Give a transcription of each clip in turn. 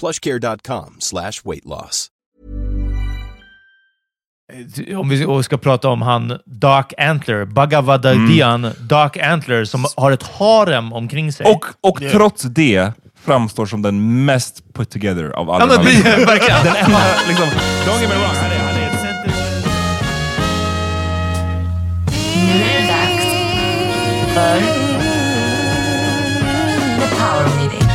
plushcare.com slash weight loss. Om vi ska prata om han Dark Antler, Bhagavadagyan Mm. Dark Antler, som har ett harem omkring sig. Och, och trots det framstår som den mest put together av alla. Ja, men verkligen. Den är liksom, don't get me wrong, han är, han är ett center. Nu är det dags för The Power Meeting.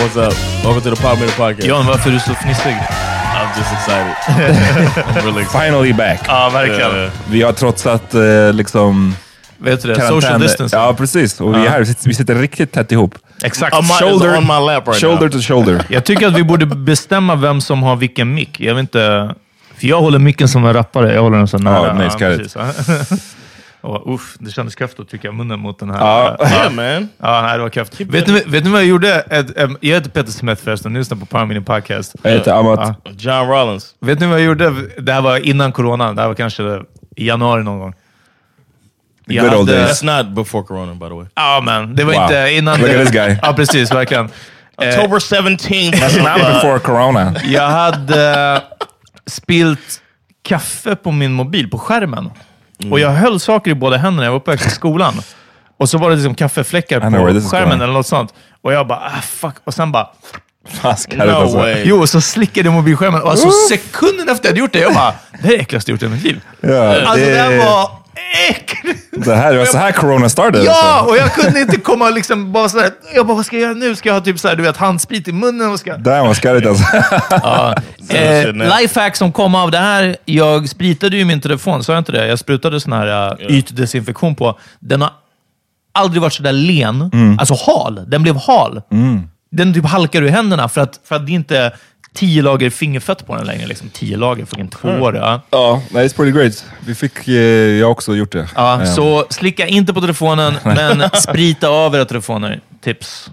What's up? Welcome to the Power Meter Podcast. Jan, varför är du så fnissig? I'm just excited. I'm really excited. Finally back. Ja, verkligen. Yeah. Vi har trotsat eh, liksom... Vet du det? karantän. Social distancing. Ja, precis. Och vi är här, vi sitter, vi sitter riktigt tätt ihop. Exakt. Mine is on my lap right shoulder now. to shoulder. Jag tycker att vi borde bestämma vem som har vilken mick. Jag vet inte... För jag håller micken som en rappare. Jag håller den så nära. Ja, nice, got it. precis. Och, uff, det kändes kraftigt att trycka munnen mot den här. Ja. Yeah, man. Ja, nej, det var kraftigt. Vet ni, vet ni vad jag gjorde? Ett, em, jag heter Peter Smith förresten, ni lyssnar på Power Mini Podcast. Jag heter Amat. John Rollins. Vet ni vad jag gjorde? Det här var innan corona. Det här var kanske i januari någon gång. Jag good old hade- days. That's not before Corona, by the way. Ja, men det var Wow. inte innan... Look det- at this guy. Ja, precis. Verkligen. Eh, October 17th. That's not before corona. Jag hade eh, spilt kaffe på min mobil, på skärmen. Och jag höll saker i båda händerna. Jag var på väg till skolan. Och så var det liksom kaffefläckar på skärmen eller något sånt. Och jag bara, ah, fuck. Och sen bara... Fan, skarrigt No alltså. way. Jo, så slickade jag mobilskärmen. Och alltså sekunden efter jag hade gjort det, jag bara, det är det äckligaste jag gjort i mitt liv. Ja, Alltså det- här var äckligt. Det här det var så här corona started. Ja, Alltså. och jag kunde inte komma liksom bara sådär, jag bara, vad ska jag göra nu? Ska jag ha typ såhär, du vet, handsprit i munnen? Och ska... Här var skarrigt alltså. Eh, shit now. lifehack som kom av det här. Jag spritade ju min telefon, sa jag inte det? Jag sprutade sån här uh, ytdesinfektion på. Den har aldrig varit sådär len. Alltså hal. Den blev hal. Den typ halkar ur händerna för att, för att det inte tio lager fingerfött på den längre. Liksom. Tio lager, fucking två år. Ja. Ja, nej, it's pretty great. Vi fick, eh, jag har också gjort det. Ja, Eh, så slicka inte på telefonen, men sprita av era telefoner. Tips.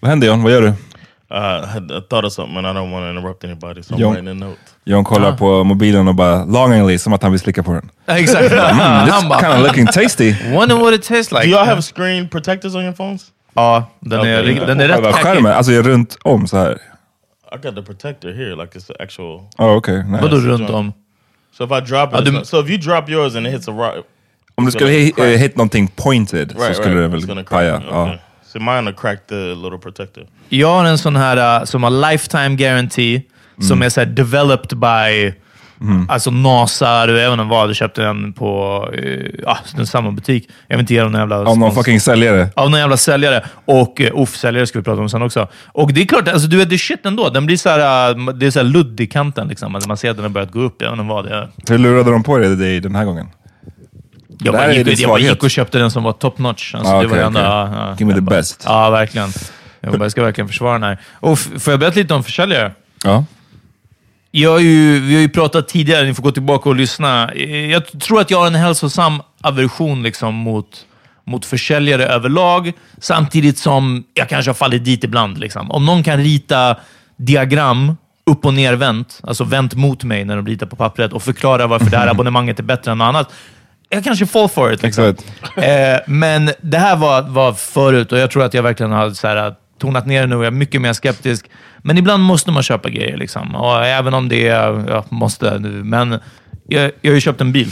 Vad händer John? Vad gör du? Uh, I I thought of something and I don't want to interrupt anybody, so I'm Yo. writing a note. John kollar Ah. på mobilen och bara longingly, som att han vill slicka på den. Exakt. Mm, this bara, kind of looking tasty. wonder what it tastes like. Do y'all have screen protectors on your phones? Ja, den är, Okej. den är rätt skärmen, alltså runt om så här. I got the protector here, like it's the actual. Ja, okej. nice. Vadå runt om? So if I drop it, Ah, not- so if you drop yours and it hits a rock, Om du skulle gonna hit, crack. eh, hit någonting pointed så right, skulle right, det it's gonna väl crack. paja. Okay. Ja. So mine will crack the little protector. Jag har en sån här uh, som har lifetime guarantee, som är så här developed by alltså NASA, du även vad. Du köpte den på uh, ah, den samma butik. Jag vill inte ge dem någon jävla... Av någon fucking säljare. Av någon jävla säljare. Och uff, säljare ska vi prata om sen också. Och det är klart, alltså, du vet, det är shit ändå. Den blir så här, uh, det är så här ludd i kanten. Liksom. Man ser att den har börjat gå upp. Jag vet inte vad det är. Hur lurade de på dig den här gången? Jag bara, gick, jag bara gick och köpte den som var top notch. Alltså, Ah, det var ändå, okej. ja, ja, Give me the bara- best. Ja, verkligen. Jag, bara, jag ska verkligen försvara den här. Och får jag berätta lite om försäljare? Ja. Jag ju, vi har ju pratat tidigare, ni får gå tillbaka och lyssna. Eh, Jag tror att jag har en hälsosam aversion liksom mot, mot försäljare överlag, samtidigt som jag kanske har fallit dit ibland. Liksom. Om någon kan rita diagram upp och nervänt, alltså vänt mot mig när de ritar på pappret och förklara varför det här abonnemanget är bättre än något annat. Jag kanske fall for it. Liksom. Exakt. Eh, men det här var, var förut och jag tror att jag verkligen har så här, tonat ner det nu och jag är mycket mer skeptisk. Men ibland måste man köpa grejer. Liksom. Och även om det är, jag måste nu, men jag, jag har ju köpt en bil.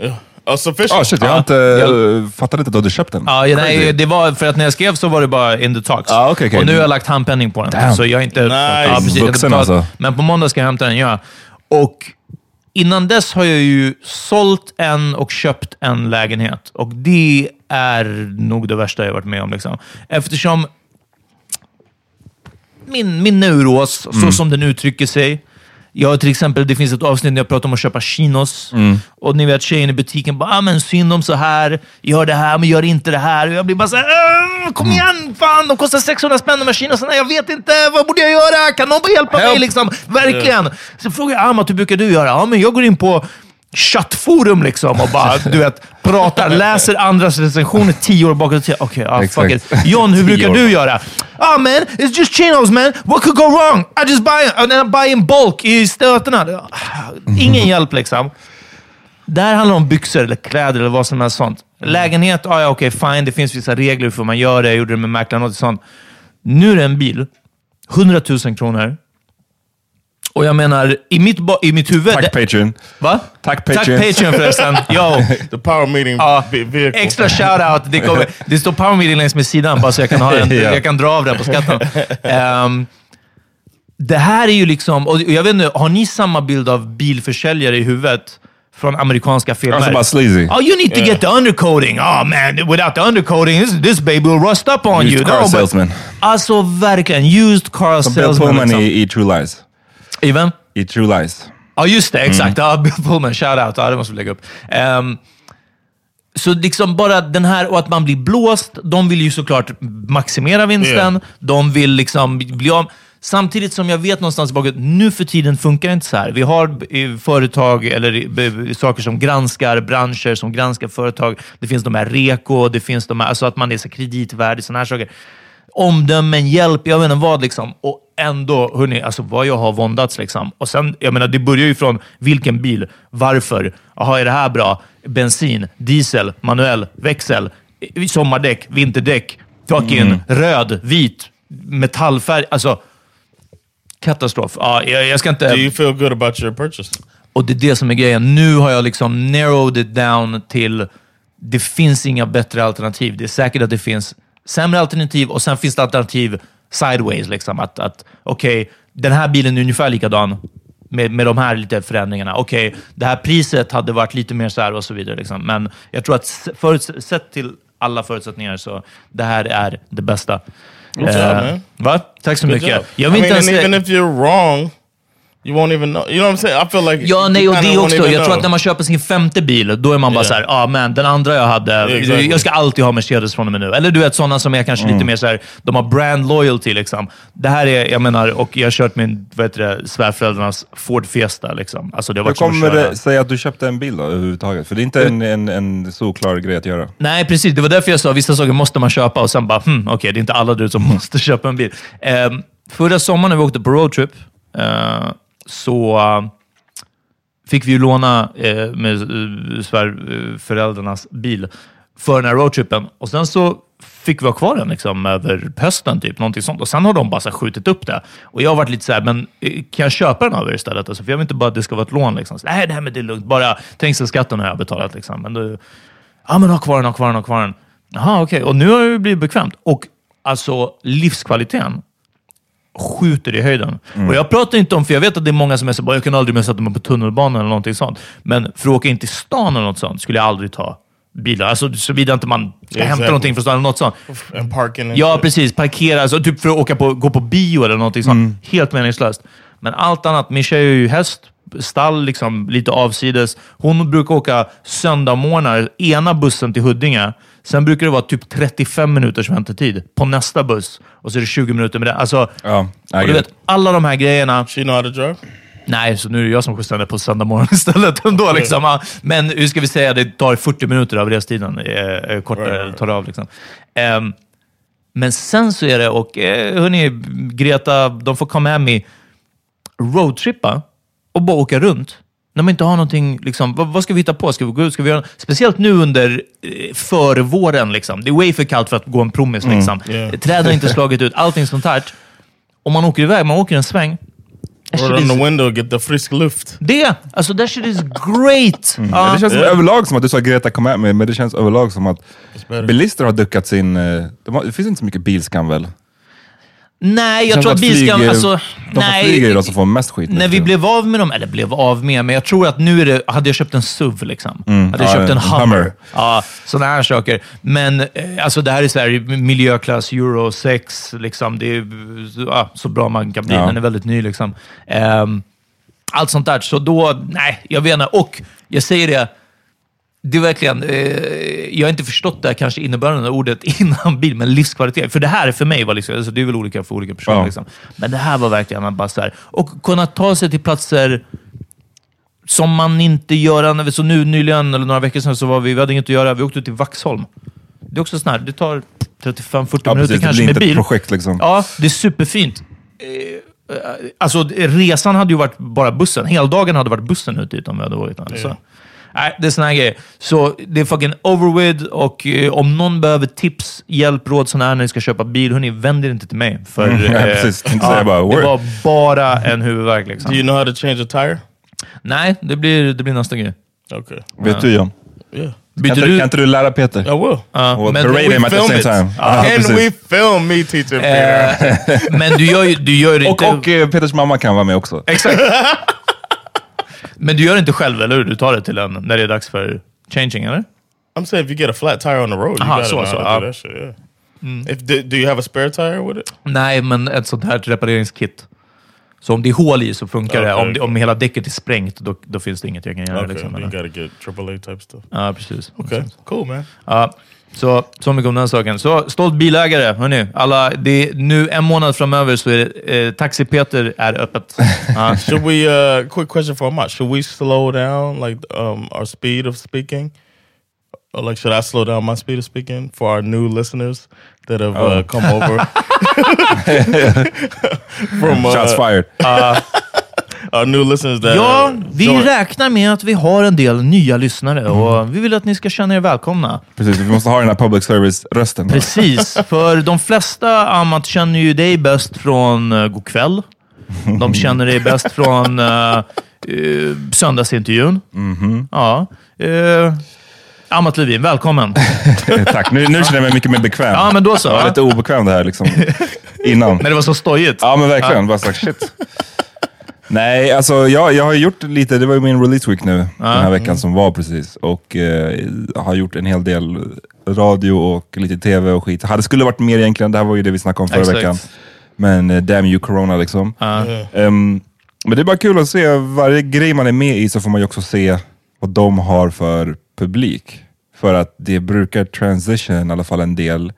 Yeah. Oh, sufficient. Ah, shit, jag har Ja. inte, Jag- fattade inte att du hade köpt den. Ja, ja, nej, det var för att när jag skrev så var det bara in the talks. Ah, okej, okej. Och nu har jag lagt handpenning på den. Damn. Så jag är inte... Nice. Ja, precis, har Vuxen alltså. Men på måndag ska jag hämta den, ja. Och innan dess har jag ju sålt en och köpt en lägenhet. Och det är nog det värsta jag varit med om. Liksom. Eftersom min, min neuros, Mm. så som den uttrycker sig. Jag till exempel, det finns ett avsnitt där jag pratar om att köpa chinos. Mm. Och ni vet tjejen i butiken bara, ah, men synd om så här, gör det här, men gör inte det här. Och jag blir bara så här, "Åh, kom Mm. igen, fan, de kostar 600 spänn de här chinosarna. Jag vet inte, vad borde jag göra? Kan någon bara hjälpa mig? Help. Liksom? Verkligen. Så frågar jag Amat, hur brukar du göra? Ja, men jag går in på chattforum liksom och bara, du vet, pratar, läser andras recensioner tio år bakåt i. Okej, ah, fuck it. John, hur brukar du göra? Ah man, it's just chinos man. What could go wrong? I just buy, and I buy in bulk i stötarna. Ingen hjälp liksom. Där handlar det om byxor eller kläder eller vad som helst sånt. Lägenhet, ah, ja okej fine. Det finns vissa regler för hur man gör det. Jag gjorde det med mäklaren och sånt. Nu är det en bil. 100 000 kronor. Och jag menar, i mitt, i mitt huvud... Tack Patreon. Va? Tack Tack Patreon. Patreon förresten. Yo. The power meeting Ja, ve- vehicle. extra shout-out. Det, kommer- det står power meeting längs med sidan, bara så jag kan, ha den, Ja. jag kan dra av den på skatten. Ehm, det här är ju liksom, och jag vet inte, har ni samma bild av bilförsäljare i huvudet från amerikanska filmer? Alltså bara sleazy. Oh, you need to get the undercoating. Oh man, without the undercoating, this, this baby will rust up on Used you. car but- salesman. Alltså verkligen, used car Som Bill salesman. Pullman liksom. i, i True Lies. Even? I True Lies. Ja, just det. Exakt. Ja, Bill Pullman. Shout-out. Ja, det måste vi lägga upp. Ehm, så liksom bara den här, och att man blir blåst. De vill ju såklart maximera vinsten. De vill liksom bli av. Samtidigt som jag vet någonstans bakåt, nu för tiden funkar det inte så här. Vi har företag eller saker som granskar branscher, som granskar företag. Det finns de här reko, det finns de här, alltså att man är så kreditvärdig, sådana här saker. Omdömen, hjälp, jag vet inte vad liksom. Och ändå, hörni, alltså vad jag har våndats liksom. Och sen, jag menar, det börjar ju från vilken bil, varför, jaha, är det här bra? Bensin, diesel, manuell, växel, sommardäck, vinterdäck, fucking röd, vit, metallfärg. Alltså, katastrof. Ja, jag, jag ska inte... Do you feel good about your purchase? Och det är det som är grejen. Nu har jag liksom narrowed it down till det finns inga bättre alternativ. Det är säkert att det finns sämre alternativ och sen finns det alternativ sideways. Liksom. Att, att okej, den här bilen är ungefär likadan med, med de här lite förändringarna. Okej, det här priset hade varit lite mer så här och så vidare. Liksom. Men jag tror att sett till alla förutsättningar så det här är det bästa. Good job, man. Va? Tack så Good mycket. job. Jag I vill mean, inte ens... even if you're wrong, you won't even know. You know what I'm saying? I feel like Ja, nej, och det också. Jag tror att när man köper sin femte bil, då är man bara Yeah. så här, ah, men den andra jag hade, Exactly. jag ska alltid ha Mercedes från och med nu. Eller du vet, sådana som är kanske Mm. lite mer så här, de har brand loyalty. Liksom. Det här är, jag menar, och jag har kört min vad heter det, svärföräldrarnas Ford Fiesta. Liksom. Alltså, det har Hur varit kommer det sig att du köpte en bil då, överhuvudtaget? För det är inte en, en, en solklar grej att göra. Nej, precis. Det var därför jag sa vissa saker måste man köpa och sen bara, hmm, okej, det är inte alla du som måste köpa en bil. Ehm, förra sommaren när vi åkte på roadtrip eh, så eh, fick vi ju låna eh, med eh, svärföräldrarnas eh, bil för den här roadtrippen. Och sen så fick vi ha kvar den liksom, över hösten, typ, någonting sånt. Och sen har de bara så här, skjutit upp det. Och jag har varit lite så här, men kan jag köpa den av er istället? Alltså, för jag vill inte bara att det ska vara ett lån. Liksom. Så, Nej, det här med det är lugnt. Bara trängselskatten har jag betalat. Liksom. Men då, Ja, men ha kvar den, ha kvar den, ha kvar den. Jaha, okej. Och nu har det blivit bekvämt. Och alltså livskvaliteten skjuter i höjden. Och jag pratar inte om, för jag vet att det är många som är så bara, jag kan aldrig mer sätta mig på tunnelbanan eller någonting sånt. Men för att åka in till stan eller något sånt skulle jag aldrig ta bilar. Alltså såvida inte man ska hämta Exactly. någonting från stan eller något sånt. And parking Ja, precis. Parkera, alltså, typ för att åka på, gå på bio eller någonting sånt. Helt meningslöst. Men allt annat, min tjej är ju häst, stall, liksom, lite avsides. Hon brukar åka söndagmorgnar, ena bussen till Huddinge. Sen brukar det vara typ 35 minuters väntetid på nästa buss. Och så är det 20 minuter med det. Alltså, Ja, och du vet, alla de här grejerna. She know how to drive? Nej, så nu är det jag som skjutsar henne på söndag morgon istället. Ändå, liksom. Men hur ska vi säga, det tar 40 minuter av restiden. Eh, eh, kortare Right, right. tar det av. Liksom. Ehm, men sen så är det, och eh, hörni, Greta, de får komma hem i roadtrippa och bara åka runt. När man inte har någonting, liksom, vad, vad ska vi hitta på? Ska vi gå ut? Ska vi göra, speciellt nu under eh, förvåren. Liksom. Det är way för kallt för att gå en promis. Liksom. Yeah. Träden har inte slagit ut, allting sånt här. Om man åker iväg, man åker en sväng. Or on the window, get the frisk luft. det! Alltså, that shit is great! Men Ja. Det känns Ja. överlag som att du sa Greta kom med mig, men det känns överlag som att bilister har duckat sin... eh, det finns inte så mycket bilskam väl? Nej, jag tror att bilskam... flyg- Alltså, de nej, som flyger är de som får mest skit. När vi blev av med dem, eller blev av med, men jag tror att nu är det... Hade jag köpt en SUV, liksom. hade jag Mm. ja, köpt en en Hummer. Hummer. Ja, sådana här saker. Men eh, alltså, det här är här, miljöklass Euro 6. Liksom. Det är ja, så bra man kan bli. Ja. Den är väldigt ny. Liksom. Ehm, allt sånt där. Så då, nej, jag vet inte. Och jag säger det, det är verkligen, eh, jag har inte förstått det här, kanske innebörden av ordet innan bil, men livskvalitet. För det här för mig var liksom, alltså det är väl olika för olika personer. Ja. Liksom. Men det här var verkligen bara så här, och kunna ta sig till platser som man inte gör. Så nu nyligen, eller några veckor sedan, så var vi, vi hade inget att göra. Vi åkte ut till Vaxholm. Det är också sån här, det tar 35-40 Ja, minuter precis, det kanske blir med inte bil. ett projekt liksom. Ja, det är superfint. Eh, Alltså, resan hade ju varit bara bussen. Hela dagen hade varit bussen ut dit om vi hade varit där. Så. Nej, det är såna här grejer. Så det är fucking over with och eh, om någon behöver tips, hjälp, råd såna här när ni ska köpa bil, hörni, vänd er inte till mig. För, Mm, ja, eh, precis. Inte säga bara, det var bara en huvudvärk. Liksom. Do you know how to change a tire? Nej, det blir, det blir nästa grej. Okay. Vet du John? Yeah. Kan Byter inte, du... kan inte du lära Peter? I will. Ja, Och men, parade him at the film same it. time. Ja, Can precis. we film me teaching Peter? eh, men du gör du gör det Och, inte... och eh, Peters mamma kan vara med också. Exakt. men du gör det inte själv, eller hur? Du tar det till en när det är dags för changing, eller? I'm saying if you get a flat tire on the road, you Aha, gotta so- know so, how to do uh, that shit. Yeah. If do, do you have a spare tire with it? Nej, men ett sånt här repareringskit. Så om det är hål i så funkar det. Okej, Om, det. om hela däcket är sprängt, då, då finns det inget jag kan göra. Okay, Liksom, you gotta get AAA type stuff. ja, precis. Okay, cool, man. Ja, så, så mycket om den saken. Så stolt bilägare, hörni. Alla, det är nu en månad framöver så är det, eh, Taxi-Peter är öppet. Ja. Should we? Uh, quick question for Amat. Should we slow down like um, our speed of speaking? Or like, should I slow down my speed of speaking for our new listeners that have uh, come over from uh, Shots fired. Our new listeners that ja, vi joined- räknar med att vi har en del nya lyssnare och vi vill att ni ska känna er välkomna. Precis, vi måste ha den här public service-rösten. Precis, för de flesta Amat känner ju dig bäst från uh, God kväll. De känner dig bäst från uh, uh, söndagsintervjun. Ja. Uh, Amat Levin, välkommen. Tack, nu, nu känner jag mig mycket mer bekväm. Ja, men då så. Jag var lite obekväm det här liksom, innan. Men det var så stojigt. Ja men verkligen, bara sagt shit. Nej, alltså jag, jag har gjort lite, det var ju min release week nu, den här veckan som var precis. Och eh, har gjort en hel del radio och lite tv och skit. Det skulle varit mer egentligen, det här var ju det vi snackade om förra Exakt. veckan. Men eh, damn you corona liksom. Ja. Ehm, men det är bara kul att se, varje grej man är med i så får man ju också se vad de har för publik. För att det brukar transition i alla fall en del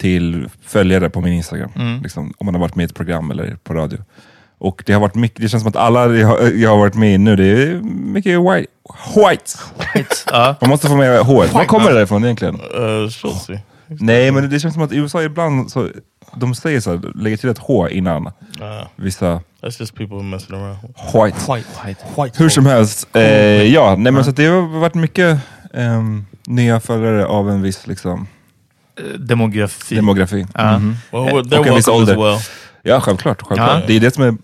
till följare på min Instagram. Liksom, om man har varit med i ett program eller på radio. Och det har varit mycket, det känns som att alla jag har, jag har varit med i nu, det är mycket white. white. Ja. Man måste få med H. Var kommer det ifrån egentligen? uh, Schultze. Nej, men det känns som att i USA ibland så, de säger så här, lägger till ett H innan. Uh, Vissa that's just people messing around. white. White, white. White Hur som helst, eh, ja, nej, men så att det har varit mycket ehm, nya följare av en viss liksom, Demografi. demografi. Ja. Mhm. Well, well, they're Och en viss ålder. well. Ja, självklart. självklart. Ja. Det är det som är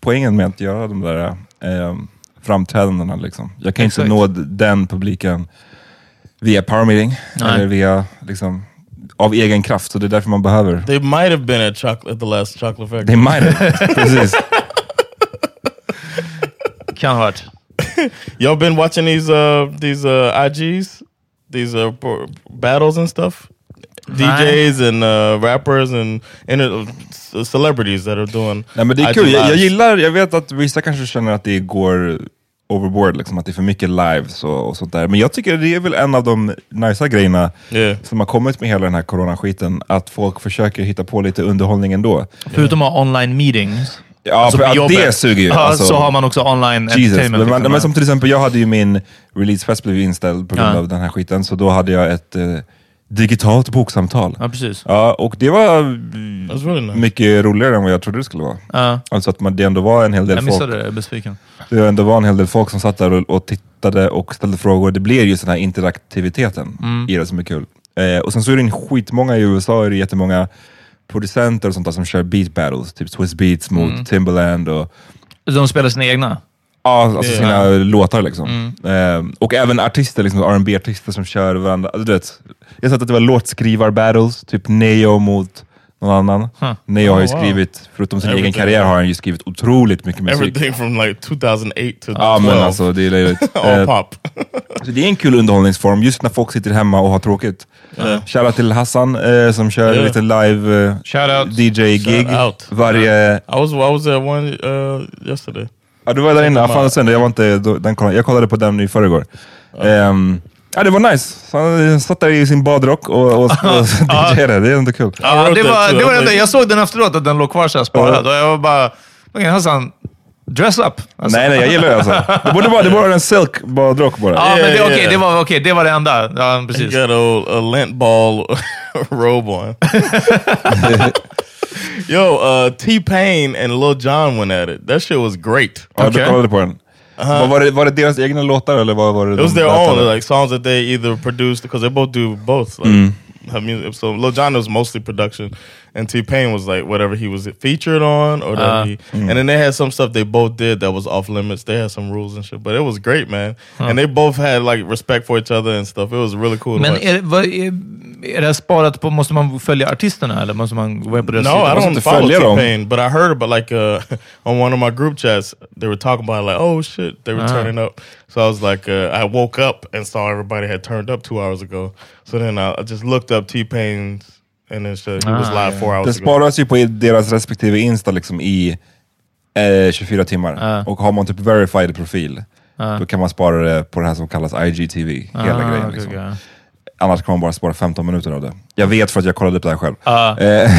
poängen med att göra de där ehm, framträdandena. Liksom. Jag kan Exakt. inte nå den publiken via power meeting, Nej. eller via, liksom, av egen kraft. Så det är därför man behöver. They might have been at chocolate at the last chocolate factory. Det är mine. Precis. Kan ha varit. Y'all been watching these uh these uh IGs, these uh battles and stuff. DJs and uh, rappers and, and uh, celebrities that are doing. Nej, men det är kul. Jag, jag gillar, jag vet att vissa kanske känner att det går overboard, liksom, att det är för mycket lives och, och sånt där. Men jag tycker det är väl en av de nice grejerna Yeah. som har kommit med hela den här coronaskiten, att folk försöker hitta på lite underhållning ändå. Förutom att ha online meetings Ja, för, på ja, det suger ju. Alltså. så har man också online Jesus. entertainment. Men, liksom. men som till exempel, jag hade ju min releasefest blev inställd på grund Ja. av den här skiten, så då hade jag ett eh, digitalt boksamtal. Ja, precis. Ja, och det var That's really nice. mycket roligare än vad jag trodde det skulle vara. Ja. Alltså att man, det ändå var en hel del Jag folk. det, jag är besviken. Det ändå var en hel del folk som satt där och, och tittade och ställde frågor. Det blir just den här interaktiviteten i det som är kul. Eh, och sen så är det en skitmånga i USA, är det jättemånga producenter och sånt där som kör beat battles. Typ Swiss Beats mot Timbaland och De spelar sina egna? Ja, alltså sina låtar liksom. Mm. Eh, och även artister, liksom rb artister som kör varandra. Alltså, du vet, jag sett att det var låtskrivar-battles, typ Neo mot någon annan. Huh. Neo har ju Oh, wow. skrivit, förutom sin egen karriär, har han ju skrivit otroligt mycket musik. Everything from like 2008 to Ja, 12. men alltså det är löjligt. All Eh, pop. så det är en kul underhållningsform, just när folk sitter hemma och har tråkigt. Yeah. Shoutout till Hassan eh, som kör Yeah. liten live eh. DJ-gig. Varje... I was I was at one uh, yesterday. Ja, du var där inne. Fan, sen, jag, var inte, den kollade, jag kollade på den i förrgår. Ehm, ja, det var nice. Så han satt där i sin badrock och, och, och DJade. Det är ändå kul. Ja, det var, det var det Jag såg den efteråt, att den låg kvar såhär sparad. Och jag var bara, okej Hassan, dress up. Alltså. Nej, nej, jag gillar det alltså. Det borde vara, det borde vara en silk badrock bara. Ja, men det, yeah. det, var, okej, det var det enda. Ja, precis. got a, a lint ball robe on. Yo, uh, T Pain and Lil Jon went at it. That shit was great. Ja, du kollade på den. Vad Var, det, var det deras egna låtar eller vad var det? It was de their battlade? own, like songs that they either produced because they both do both. Like, have music. So Lil Jon was mostly production, and T Pain was like whatever he was featured on, or that Uh, he. And then they had some stuff they both did that was off limits. They had some rules and shit, but it was great, man. And they both had like respect for each other and stuff. It was really cool. Men är, vad, är, är det sparat på, måste man följa artisterna eller måste man gå in på deras No, sida? I don't follow T Pain, but I heard about like uh, on one of my group chats, they were talking about like, oh shit, they were turning up. So I was like, uh, I woke up and saw everybody had turned up two hours ago. So then I, I just looked up T Pain's, and then shit, he was Ah, live four Den hours ago. sparas ju på deras respektive Insta liksom i eh, 24 timmar. Ja. Och har man typ verified profil, Ja. då kan man spara det på det här som kallas IGTV. Hela Ah, grejen. okej, Liksom. okej. Annars kan man bara spara 15 minuter av det. Jag vet för att jag kollade upp det här själv. Ah. Eh,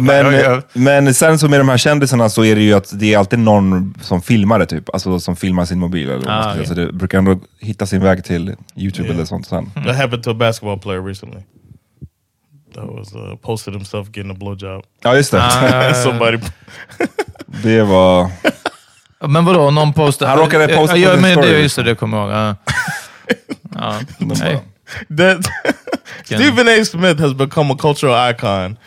men, men sen så med de här kändisarna så är det ju att det är alltid någon som filmar det, typ. alltså som filmar sin mobil. Eller Ah, ja. Så det brukar ändå hitta sin väg till YouTube Yeah. eller sånt sen. That happened to a basketball player recently. That was uh, posted himself getting a blowjob. Ja, just det. Somebody. det var... Men vadå, någon postade... Han råkade posta ja, på sin men story, det, liksom. Just det, det kommer jag ihåg. Ja. Ja. Nej. that Stephen A. Smith has become a cultural icon,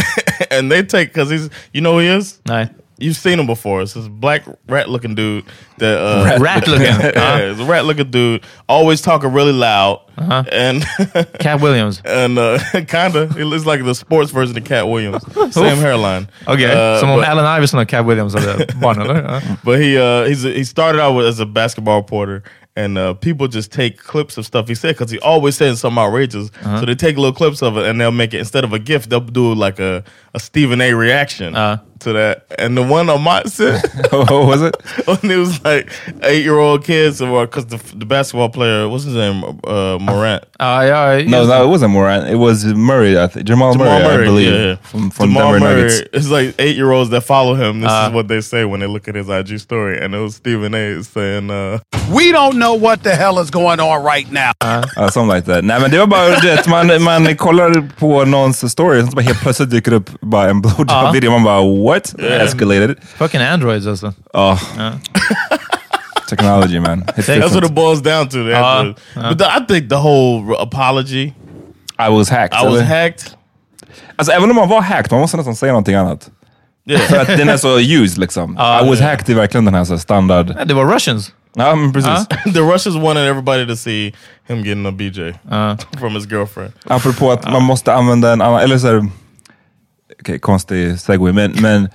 and they take because he's you know who he is. Nej. You've seen him before. It's this black rat-looking dude. That uh, Rat-looking. yeah, it's a rat-looking dude. Always talking really loud, Uh-huh. and Cat Williams. and uh, kind of it looks like the sports version of Cat Williams. Same hairline. Okay, Uh, som om but- Allen Iverson och Cat Williams hade barn, eller? Ja. But he uh, he's he started out with, as a basketball reporter, and uh, people just take clips of stuff he said because he always saying something outrageous. So they take little clips of it and they'll make it instead of a gift, they'll do like a, a Stephen A. reaction Uh. To that. And the one on my set, What was it? and it was like eight year old kids, or because the the basketball player, what's his name, uh, Morant. Ja, ja, No, no, it wasn't Morant. It was Murray, I think. Jamal, Jamal Murray, Murray, I believe. yeah, yeah. From, from Jamal Denver Murray, Nuggets. it's like eight year olds that follow him. This Uh. is what they say when they look at his IG story, and it was Stephen A. saying, uh, We don't know what the hell is going on right now. Ja, something like that. Nej men det var bara du vet, man, man kollar på någons story och så bara helt plötsligt dyker upp bara en blowjob-video. Man bara what? Escalated. It. Fucking androids alltså. Oh. Technology man. It's That's what it boils down to. the Uh, answer. Uh. but the, I think the whole apology, I was hacked. I was hacked. Alltså även om man var hacked, man måste nästan säga någonting annat. Yeah. För att den är så used liksom. I was hacked är verkligen den här så här standard. Ja, Det var russians. Ja men precis. the Russians wanted everybody to see him getting a BJ uh. from his girlfriend. Apropå att uh. man måste använda en annan, eller så här, okej konstig segway, men, men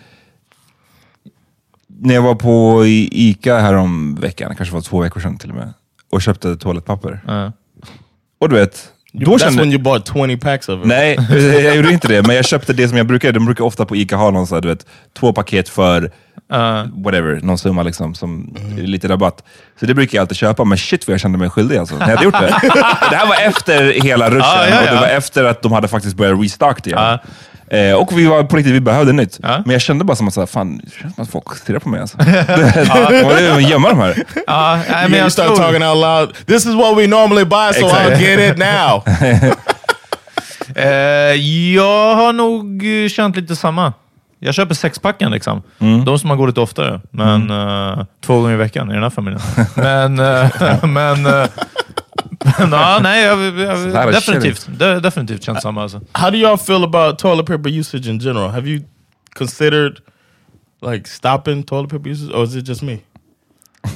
när jag var på Ica härom veckan, kanske var två veckor sedan till och med, och köpte toalettpapper. Ja. Och du vet, då That's kände when you bought 20 packs of it. Nej, jag gjorde inte det, men jag köpte det som jag brukar. De brukar ofta på Ica ha någon så här, du vet, två paket för whatever, någon summa liksom, som lite rabatt. Så det brukar jag alltid köpa, men shit vad jag kände mig skyldig alltså, när jag hade gjort det. det här var efter hela ruschen Ja, ja, och det ja. var efter att de hade faktiskt börjat restock det igen. Eh, och vi var på riktigt, vi behövde nytt. Men jag kände bara som att, så här, fan, det känns som att folk stirrar på mig alltså. Det var det gömma de här. Ja, nej, men you start tror- talking out loud. This is what we normally buy, so I'll get it now. Eh, jag har nog eh, känt lite samma. Jag köper sexpacken liksom. Mm. De som man går lite oftare. Men eh, två gånger i veckan i den här familjen. men, eh, men, eh, men ja, nej, jag, jag, definitivt. De, definitivt känt samma alltså. How do y'all feel about toilet paper usage in general? Have you considered like stopping toilet paper usage, or is it just me?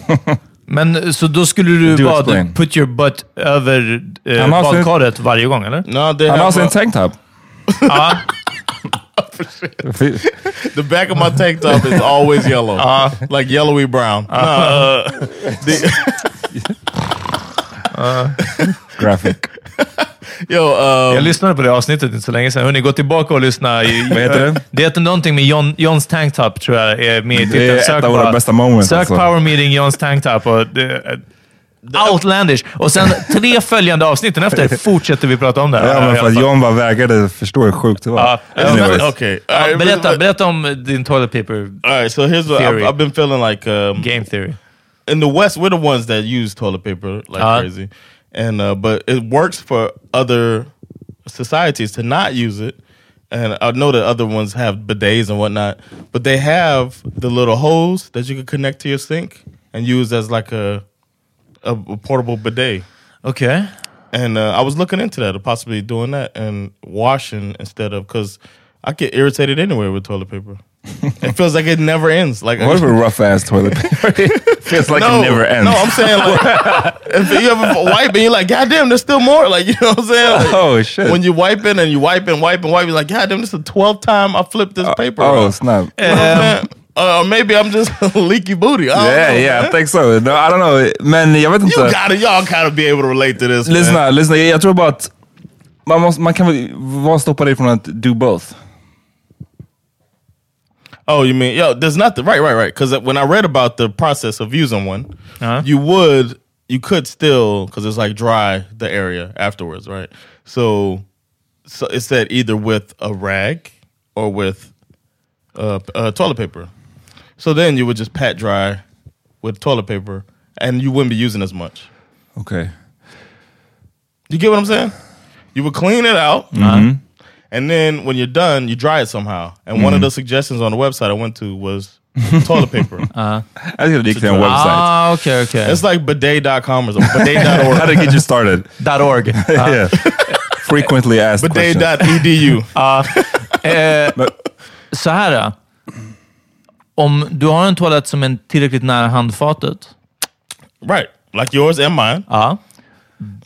Men så då skulle du Do bara explain. put your butt över eh, badkaret varje gång, eller? No, they Han har sin a- tank the back of my tank top is always yellow, like yellowy brown. No, uh, the- Graphic. yo, um, Jag lyssnade på det avsnittet inte så länge sedan. Hörni, gå tillbaka och lyssna. I, Vad heter det? Det heter någonting med John, Johns tanktop, tror jag är med i Det är ett av våra bästa moments, Sök alltså. Power Meeting Johns tanktop. Och det, outlandish. Och sen tre följande avsnitten efter fortsätter vi prata om det. här. Ja, men för att. John bara vägrade förstå hur sjukt det var. Ja, Anyways. okay. Right, berätta, berätta om din toilet paper All right, so here's what I've, Theory. I've been feeling like. Um, game theory. in the West, we're the ones that use toilet paper like Uh-huh. crazy, and uh, but it works for other societies to not use it. And I know that other ones have bidets and whatnot, but they have the little hose that you can connect to your sink and use as like a a, a portable bidet. Okay. And uh, I was looking into that, of possibly doing that and washing instead of because I get irritated anyway with toilet paper. it feels like it never ends. Like What if a rough ass toilet paper? It feels like it never ends. no, I'm saying like if you ever wipe and you're like, God damn, there's still more. Like you know what I'm saying? Like, oh shit. when you wipe it and you wipe and wipe and wipe, you're like, God damn, this is the twelfth time I flipped this paper. oh around." snap. You know what I'm saying? Uh, maybe I'm just leaky booty. I don't Yeah, know, yeah, I think so. No, I don't know. Men jag vet You inte. gotta, y'all kind of be able to relate to this. man. Lyssna, lyssna. Jag tror bara att man, måste, man kan väl vad stoppar dig från att do both? Oh, you mean yo? There's nothing. Right, right, right. Because when I read about the process of using one, Uh-huh. you would, you could still, because it's like dry the area afterwards, right? So, so it said either with a rag or with uh, uh, toilet paper. So then you would just pat dry with toilet paper, and you wouldn't be using as much. Okay. You get what I'm saying? You would clean it out, Mm-hmm. and then when you're done, you dry it somehow. And one of the suggestions on the website I went to was toilet paper. Jag tycker det gick till en website. Ah, okay, okej. It's like bidet.com or something. Bidet.org. How to get you started. Dot .org. Ah. yeah. Frequently asked questions. Bidet.edu. Så här. då. Om du har en toalett som är tillräckligt nära handfatet. right. Like yours and mine. Ja.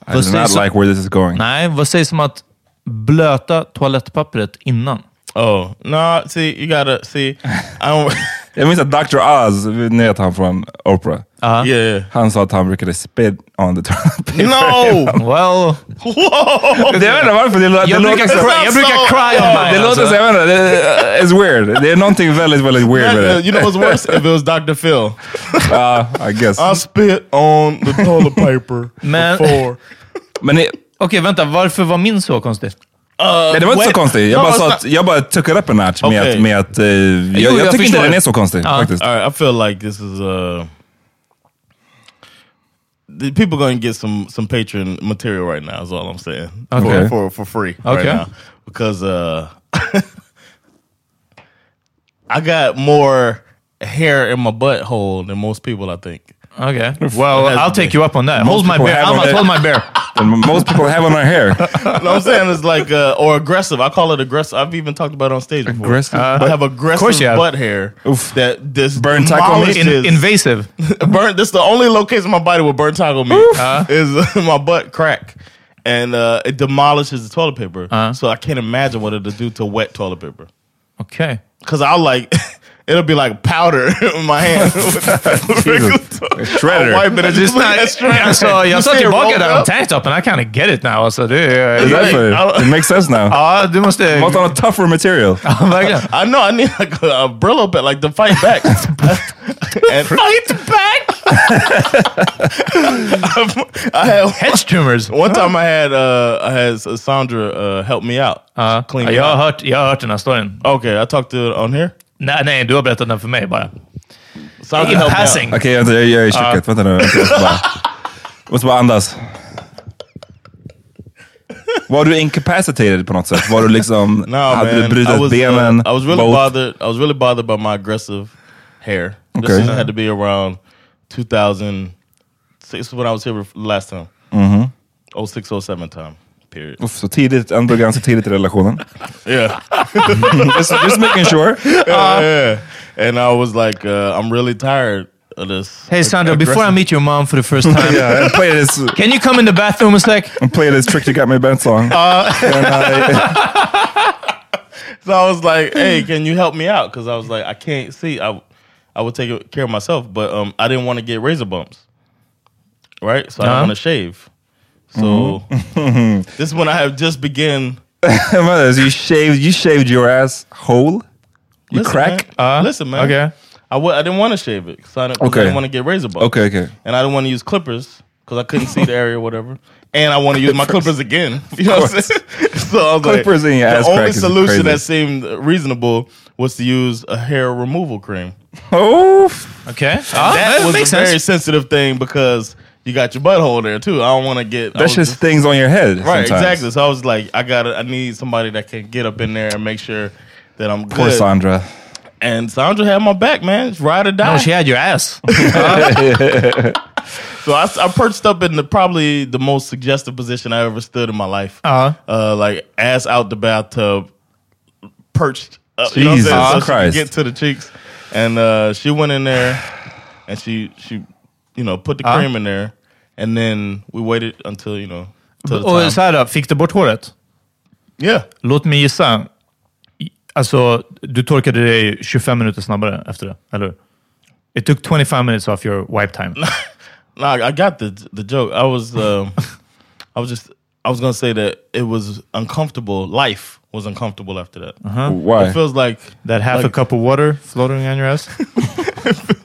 I do not like where this is going. Nej, vad sägs om att blöta toalettpappret innan? Oh, no. See, you gotta, see, I don't, Jag minns att Dr. Oz, ni vet han från Oprah, Ja. yeah. han sa att han brukade spit on the toilet paper. No! Well, Whoa! Jag vet inte varför, det, lå- det jag låter brukar, så... cry, jag brukar cry on Det mine. låter Alltså. så, jag vet inte, det, it's weird. Det är någonting väldigt, väldigt weird med det. you know what's worse? If it was Dr. Phil. Ja, I guess. I spit on the toilet paper Men- before. Men det, Okej, vänta. Varför var min så konstig? Nej, det var inte så wait. konstigt. Jag No, bara it's sa not- att jag bara took it up a notch med att, med att eh, jag, Jo, jag, jag tycker inte den är så konstig Ja. faktiskt. All right, I feel like this is uh the people going to get some some Patreon material right now. Is all I'm saying. Okay. For for, for free Okay. right now because uh I got more hair in my butthole than most people. I think. Okay. Well, I'll take you up on that. Most Hold my bear. I'm gonna hold my bear. And most people have on their hair. No, I'm saying it's like uh, or aggressive. I call it aggressive. I've even talked about it on stage before. Aggressive I have aggressive course you have. butt hair Oof. that this Burn taco meat? In, demolishes- invasive. burnt. This is the only location of my body with burnt taco meat is my butt crack, and uh, it demolishes the toilet paper. Uh-huh. So I can't imagine what it'll do to wet toilet paper. Okay. Because I'll like, it'll be like powder in my hand. with regular toilet. Shredder. I'll wipe it and just look at shredder. Alltså, jag You sa see it tillbaka rolled där om up? tanktopen, I kind of get it now. Alltså, det Är det är, därför? It makes sense now. ja, du måste... Måste ha något tougher material. Ja, verkligen. I know I need like a, a Brillo bit, like to fight back. and Fight back! I had Hedge trimmers. one time I had uh, I had Sandra uh, help me out. Ja, clean ja, it jag, har out. hört, jag har hört den här storyn. Okay, I talked to it on here. Nej, nej, du har berättat den för mig bara. Sandra In passing. Okej, vänta, jag jag är i köket. Vänta nu. vänta, Jag måste bara, jag måste bara andas. Var du incapacitated på något sätt? Var du liksom... No, hade man. du brutit I was, benen? uh, I was really both? bothered. I was really bothered by my aggressive hair. This Okay. season had to be around 2006 is when I was here last time. Mhm. 06, 07 time. Period. Uff, så tidigt, ändå ganska tidigt i relationen. Yeah. just, just making sure. yeah, yeah. And I was like, uh, I'm really tired of this. Hey Sandra, ag- before I meet your mom for the first time, yeah, and play this, can you come in the bathroom a sec? and play this trick you got me bent song. Uh, And I, So I was like, "Hey, can you help me out?" Because I was like, I can't see. I I would take care of myself, but um, I didn't want to get razor bumps, right? So I Uh-huh. didn't want to shave. So mm-hmm. this one I have just begun. Vänta, so you shaved, you shaved your ass whole? You Listen, crack? man. Uh, listen, man. Okay. I w- I didn't want to shave it because I, didn't- Okay. I didn't want to get razor bumps. Okay, okay. And I didn't want to use clippers because I couldn't see the area or whatever. And I want to use my clippers again. You know what I'm saying? So I was Clippers like, in your ass the crack only is solution that seemed reasonable was to use a hair removal cream. Oh, Okay. And Ja, that was makes a very sensitive thing because you got your butthole there too. I don't want to get that's that just- things on your head right sometimes. exactly. So I was like, I got to I need somebody that can get up in there and make sure that I'm Poor good. Sandra. And Sandra had my back, man. It's ride or die. No, she had your ass. So I, I perched up in the probably the most suggestive position I ever stood in my life. Uh-huh. Uh, like ass out the bathtub, perched. Up, you know what I'm Jesus saying? So she Christ. get to the cheeks, and uh, she went in there, and she she, you know, put the Uh-huh. cream in there, and then we waited until you know. Till the time. Och så här då, fick du bort håret? Yeah. Låt mig gissa. I- Alltså, du torkade dig 25 minuter snabbare efter det, eller hur? It took 25 minutes off your wipe time. No, I I got the the joke. I was um, I was just I was gonna say that it was uncomfortable. Life was uncomfortable after that. Why? It feels like That half like, a cup of water floating on your ass?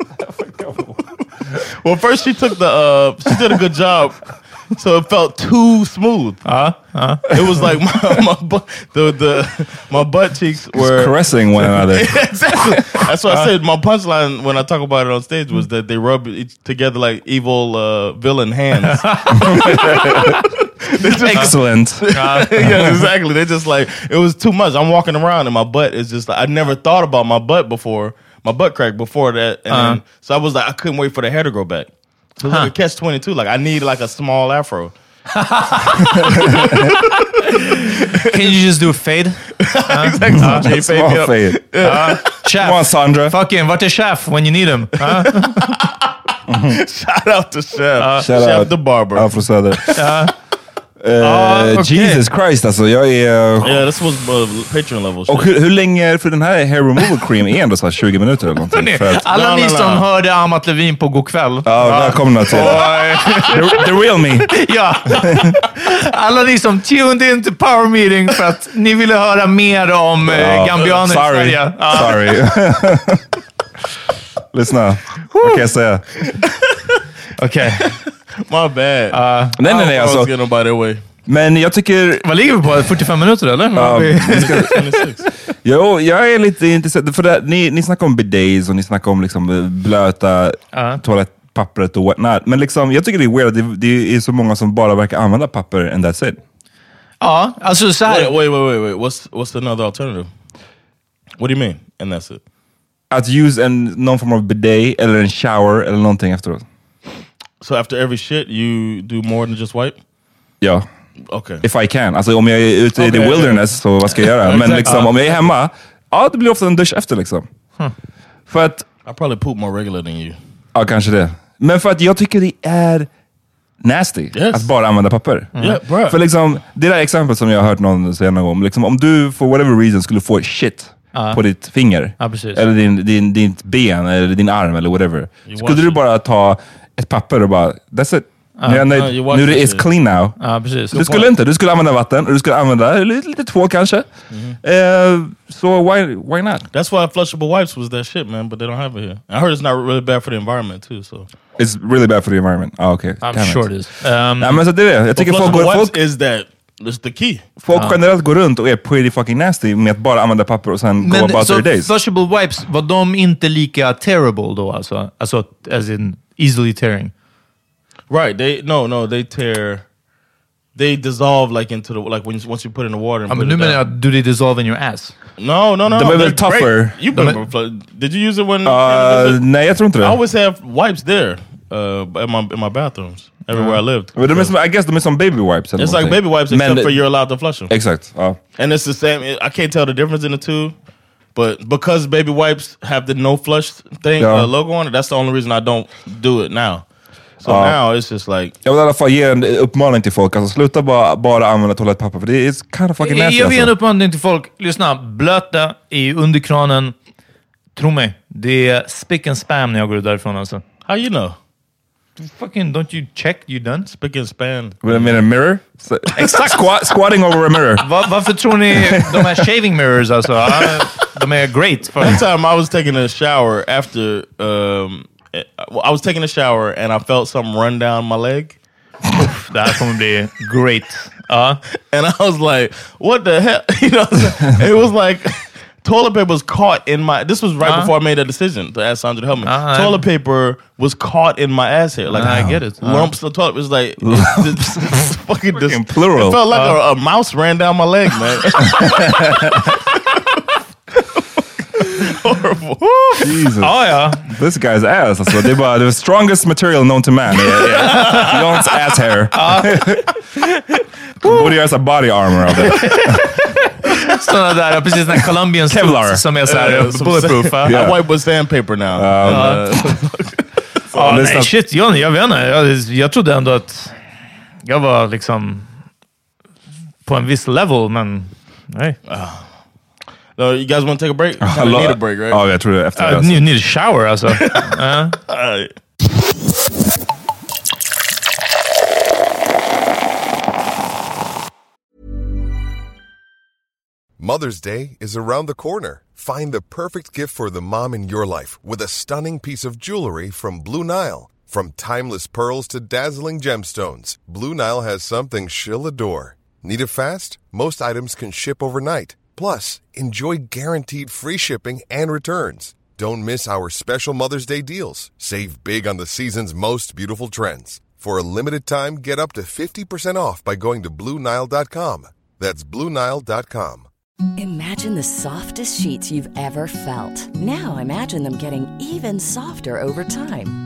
Well, first she took the uh she did a good job. So it felt too smooth. Ja. ja. It was like my my butt the the my butt cheeks were Caressing one another. exactly. That's what I said. My punchline when I talk about it on stage was that they rub each together like evil uh, villain hands. Just- Excellent. yeah, exactly. They just like it was too much. I'm walking around and my butt is just like I never thought about my butt before, my butt crack before that, and then, so I was like I couldn't wait for the hair to grow back. So it was like a catch twenty two. Like I need like a small afro. Can you just do a fade? exactly. So Jay paid Small up. fade. Chef. Come on, Sandra. Fucking, vart är chef when you need him? Ja. Shout out to Chef. Shout Chef out. the barber. Afro Söder. Eh, Ja, okej. Jesus Christ alltså, jag är... Yeah, this was uh, Patreon level. Och shit. hur, hur länge, för den här hair removal cream är ändå så här 20 minuter eller någonting. Hörni, För att, alla ni som hörde Amat Levin på Go'kväll. ja, välkomna till the, the real me. Ja. Alla ni som tuned in till Power Meeting för att ni ville höra mer om eh, Ja, gambianer i sorry. Sverige. Ja. Sorry. Lyssna, vad kan jag säga? Okej. My bad. Nej, nej, nej. Was Alltså, men jag tycker... Vad ligger vi på? 45 minuter eller? Ja, Vi- vi ska, 26. jo, jag är lite intresserad. För det, ni, ni snackar om bidets och ni snackar om liksom blöta Ja. toalettpappret och whatnot. Men liksom, jag tycker det är weird att det, det är så många som bara verkar använda papper and that's it. Ja, alltså så här. Wait, wait, wait, wait, wait. What's what's another alternative? What do you mean? And that's it. Att use en, någon form av bidet eller en shower eller någonting efteråt. So after every shit, you do more than just wipe? Ja. Okay. If I can. Alltså om jag är ute i the wilderness, så vad ska jag göra? Men liksom, om jag är hemma, ja det blir ofta en dusch efter liksom. För att, I probably poop more regular than you. ja kanske det. Men för att jag tycker det är nasty Yes. att bara använda papper. Yeah, bruh. För liksom, det där exemplet som jag har hört någon säga någon gång, liksom, om du for whatever reason skulle få shit på ditt finger. Precis. Eller din, din, ditt ben, eller din arm, eller whatever. Skulle wash du bara ta ett papper och bara, that's it. nu är jag nöjd. You wash nu är det is clean now. Precis. Du skulle inte. Du skulle använda vatten och du skulle använda lite, lite tvål kanske. Mm-hmm. Eh, så why, why not? That's why flushable wipes was that shit, man. But they don't have it here. I heard it's not really bad for the environment too. So It's really bad for the environment. Ah, okay. I'm Damn sure it is. Um, Nej, men så det är det. Jag tycker folk, går, wipes folk, is that is the key. folk generellt går runt och är pretty fucking nasty med att bara använda papper och sen go men about så their days. flushable wipes, var de inte lika terrible då alltså? Alltså, as in easily tearing? Right? They no no they tear. They dissolve like into the like when you, once you put it in the water. I'm put men it nu menar down. jag, do they dissolve in your ass? No, no, no. De är they're väl great. tougher. You De been är- fl- Did you use it when? Uh, nej, jag tror inte I always have wipes there, uh, in my in my bathrooms everywhere I lived. Men de är I guess de är som baby wipes. It's like någonting. baby wipes Men- except for you're allowed to flush them. Exakt. Ja. And it's the same. I can't tell the difference in the two, but because baby wipes have the no flush thing Yeah. uh, logo on it, that's the only reason I don't do it now. So Uh, now it's just like Jag vill i alla fall ge en uppmaning till folk. Alltså, sluta bara, bara använda toalettpapper, för det är it's kind of fucking nasty. jag vill ge en Alltså. uppmaning till folk. Lyssna, blöta i underkranen. Tro mig, det är spick and spam när jag går ut därifrån alltså. how you know Fucking, don't you check you done? spick and span. Med en mirror? Så- Squat, squatting over a mirror. Va, varför tror ni de här shaving mirrors alltså? Ja, De är great. För, One time I was taking a shower after um, I was taking a shower and I felt something run down my leg. det här kommer bli great. Ja. and I was like, "What the hell?" You know, it was like toilet paper was caught in my. This was right Uh-huh. before I made a decision to ask Sandra to help me. Uh-huh. Toilet paper was caught in my ass hair, like I get it. lumps of toilet. It was like it just- fucking, dis- Fucking plural. It felt like a, a mouse ran down my leg, man. Horrible. Jesus. ja, ja. This guy's ass. Alltså, det är bara the strongest material known to man. Yeah, yeah. Jon's ass hair. Borde göra så här body armor av det. Sådana där, precis den här Colombian Kevlar. som är såhär Uh, bulletproof. sand- ja. I wipe with sandpaper now. Um, And, uh, Ja, lyssna- nej, shit, jag, jag vet inte. Jag, jag trodde ändå att jag var liksom på en viss level, men nej. No, you guys want to take a break? I kinda need a break, right? Ja, jag tror det efter det. Uh, Alltså. need, need a shower alltså. Ja. All right. Mother's Day is around the corner. Find the perfect gift for the mom in your life with a stunning piece of jewelry from Blue Nile. From timeless pearls to dazzling gemstones, Blue Nile has something she'll adore. Need it fast? Most items can ship overnight. Plus, enjoy guaranteed free shipping and returns. Don't miss our special Mother's Day deals. Save big on the season's most beautiful trends. For a limited time, get up to 50% off by going to BlueNile.com. That's BlueNile.com. Imagine the softest sheets you've ever felt. Now imagine them getting even softer over time.